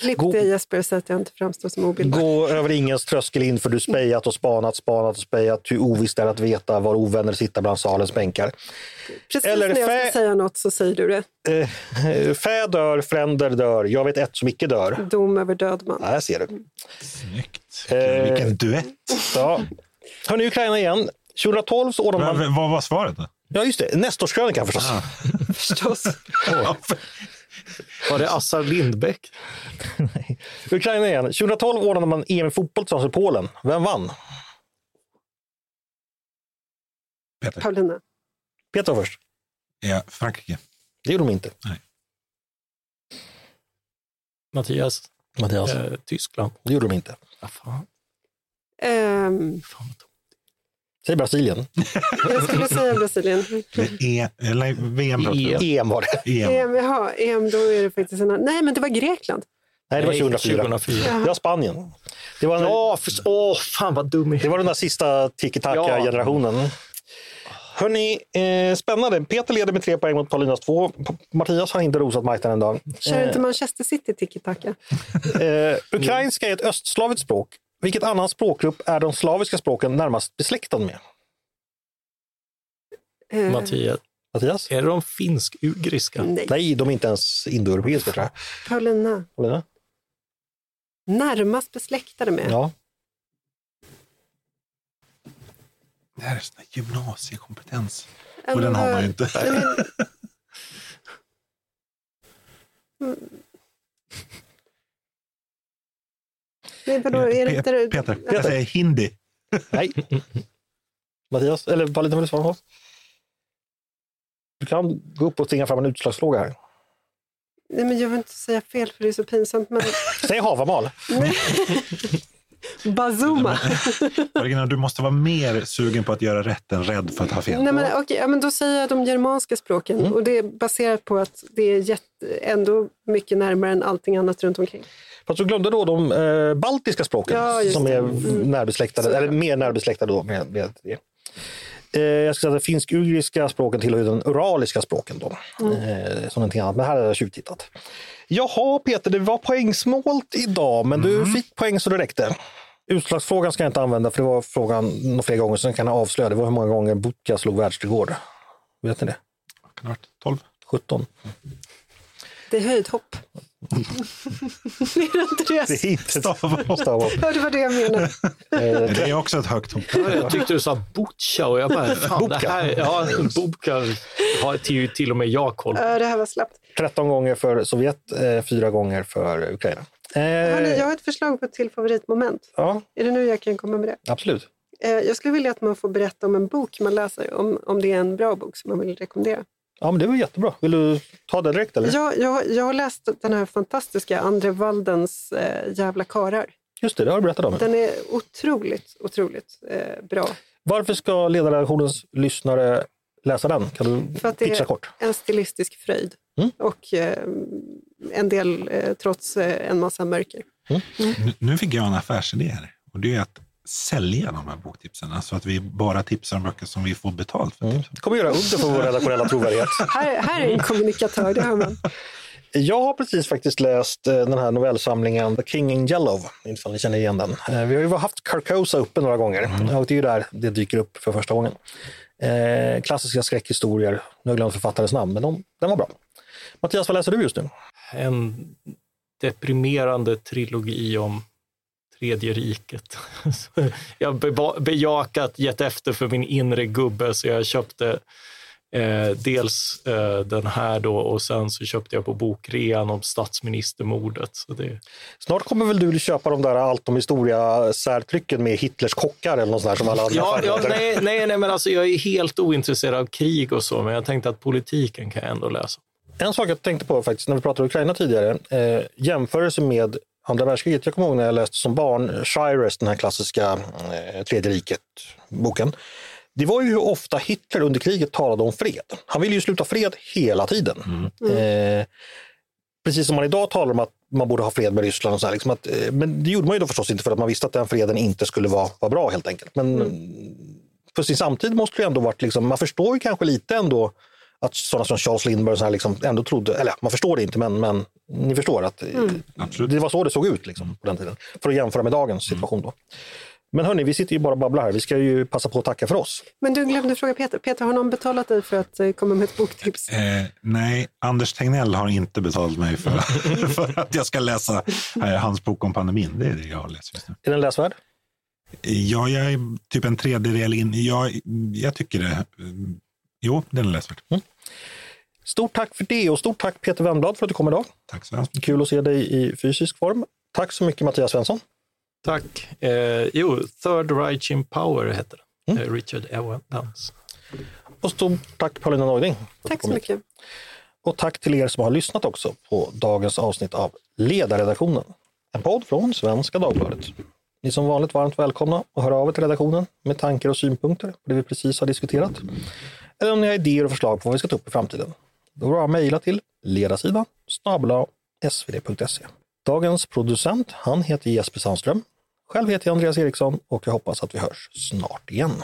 Klipp det Jesper så att jag inte framstår som obildad. gå över ingens tröskel in för du spejat och spanat, spanat och spejat. Hur ovisst är att veta var ovänner sitter bland salens bänkar. Precis eller när jag fä- ska säga något så säger du det. Eh, fä dör, fränder dör, jag vet ett som icke dör. Dom över död man. Där ser du. Snyggt. Eh, Vilken duett. Ja. Hörni, Ukraina igen. 2012 så ordnade man... Vad, vad var svaret då? Ja, just det. Nestorskrönikan förstås. Förstås. Var det Assar Lindbäck? Ukraina igen. 2012 ordnade man EM i fotboll tillsammans med Polen. Vem vann? Peter. Paulina. Peter var först. Ja, Frankrike. Det gjorde de inte. Mattias? Mattias. Eh, Tyskland? Det gjorde de inte. Ja, fan. Ehm, Fan vad Säg Brasilien. jag skulle säga Brasilien. E, eller VM. EM var det. EM. EM, jaha, EM, då är det faktiskt en. Nej, men det var Grekland. Nej, det var Nej, 2004. 2004. Det var Spanien. Det var, Ja, för, åh, fan vad dum i det var den där sista tiki-taka-generationen. Hörni, eh, spännande. Peter leder med tre poäng mot Paulinas två. Mattias har inte rosat marknaden en dag. Kör inte Manchester City tiki-taka? Eh, ukrainska är ett östslaviskt språk. Vilket annan språkgrupp är de slaviska språken närmast besläktad med? Eh, Mattias, Mattias? är de finsk-ugriska? nej, Nej, de är inte ens indoeuropeiska tror jag. Paulina. Paulina? Närmast besläktade med. Ja. Det här är sån här gymnasiekompetens. Och den har man ju inte. Nej, men- Mm. Nej, vadå, är det inte... Pe- Peter, jag säger hindi. Nej. Mattias, eller Paulina vill du svara på? Du kan gå upp och tvinga fram en utslagsfråga här. Nej, men jag vill inte säga fel för det är så pinsamt. Men... Säg havamal. Bazuma. Regina, du måste vara mer sugen på att göra rätt än rädd för att ha fel. Nej, men, okej, ja, men då säger jag de germanska språken. Mm. Och det är baserat på att det är jätte, ändå mycket närmare än allting annat runt omkring. Fast du glömde då de eh, baltiska språken Ja, som är Mm. närbesläktade, Så- eller mer närbesläktade då med, med det. Eh, jag ska säga att finsk-ugriska språken tillhör den uraliska språken då, Mm. eh, som någonting annat. Men här har jag tjuvtittat. Jaha Peter, det var poängsnålt idag, men du fick poäng så det räckte. Utslagsfrågan ska jag inte använda för det var frågan några flera gånger, sen kan jag avslöja. Det var hur många gånger Butja slog världsrekord. Vet ni det? Kan det ha varit 12? 17. Det är höjdhopp. Är det inte det? Det är inte Stavhopp. stavhopp. Ja, det var det jag menade. Eh, Det är också ett högt hopp. Jag tyckte du sa Butcha och jag bara, fan det Bubka. här, ja, Bubka har till, till och med jag koll på. Det här var slappt. 13 gånger för Sovjet, eh, fyra gånger för Ukraina. Eh, Hörrni, jag har ett förslag på ett till favoritmoment. Ja, Är det nu jag kan komma med det? absolut. Eh, Jag skulle vilja att man får berätta om en bok man läser, om, om det är en bra bok som man vill rekommendera. Ja, men det var jättebra. Vill du ta det direkt? Eller? Jag, jag, jag har läst den här fantastiska André Waldens eh, Jävla karar. Just det, det har du berättat om. Den är otroligt, otroligt eh, bra. Varför ska ledarredaktionens lyssnare läsa den? Kan du För att det är kort? en stilistisk fröjd. Mm. Och eh, en del eh, trots eh, en massa mörker. Nu, nu fick jag en affärsidé här. Och det är att sälja de här boktipsen. Alltså att vi bara tipsar om böcker som vi får betalt för. Mm. Det kommer göra under för vår redaktionella trovärdighet. Här, här är en kommunikatör, det hör man. Jag har precis faktiskt läst eh, den här novellsamlingen The King in Yellow, ifall ni känner igen den. Eh, Vi har ju haft Carcosa uppe några gånger och det är ju där det dyker upp för första gången. Eh, klassiska skräckhistorier. Nu har jag glömt författarens namn, men de, den var bra. Mattias, vad läser du just nu? En deprimerande trilogi om Tredje riket. jag har bejakat, gett efter för min inre gubbe, så jag köpte Eh, dels eh, den här då och sen så köpte jag på bokrean om statsministermordet. Så det... Snart kommer väl du köpa de där allt om historia särtrycken med Hitlers kockar eller något sånt där som alla andra ja, ja, nej, nej, nej, men alltså jag är helt ointresserad av krig och så, men jag tänkte att politiken kan jag ändå läsa. En sak jag tänkte på faktiskt när vi pratade om Ukraina tidigare, eh, jämförelse med andra världskriget. Jag kommer ihåg när jag läste som barn Shires, den här klassiska eh, Tredje riket-boken det var ju hur ofta Hitler under kriget talade om fred. Han ville ju sluta fred hela tiden. Mm. Eh, precis som man idag talar om att man borde ha fred med Ryssland. Och så här, liksom att, eh, men det gjorde man ju då förstås inte för att man visste att den freden inte skulle vara, vara bra helt enkelt. Men mm. för sin samtid måste det ändå varit, liksom, man förstår ju kanske lite ändå att sådana som Charles Lindbergh så här liksom ändå trodde, eller man förstår det inte men, men ni förstår att mm. det var så det såg ut liksom, på den tiden. För att jämföra med dagens situation. Då. Men hörni, vi sitter ju bara och babblar här. Vi ska ju passa på att tacka för oss. Men du glömde fråga Peter. Peter, har någon betalat dig för att eh, komma med ett boktips? Eh, nej, Anders Tegnell har inte betalat mig för, för att jag ska läsa eh, hans bok om pandemin. Det är det jag har läst just nu. Är den läsvärd? Ja, jag är typ en tredjedel in. Jag, jag tycker det. Jo, den är läsvärd. Mm. Stort tack för det och stort tack Peter Wennblad för att du kom idag. Tack så hemskt Kul att se dig i fysisk form. Tack så mycket Mattias Svensson. Tack. Eh, jo, Third Righteous Power heter den. Mm. Eh, Richard Evans. Och stort tack Paulina Neuding. Tack så mycket. Och tack till er som har lyssnat också på dagens avsnitt av Ledarredaktionen. En podd från Svenska Dagbladet. Ni är som vanligt varmt välkomna att höra av er till redaktionen med tankar och synpunkter på det vi precis har diskuterat. Eller om ni har idéer och förslag på vad vi ska ta upp i framtiden. Då bara mejla till ledarsidan snabla svd.se. Dagens producent, han heter Jesper Sandström själv heter jag Andreas Eriksson och jag hoppas att vi hörs snart igen.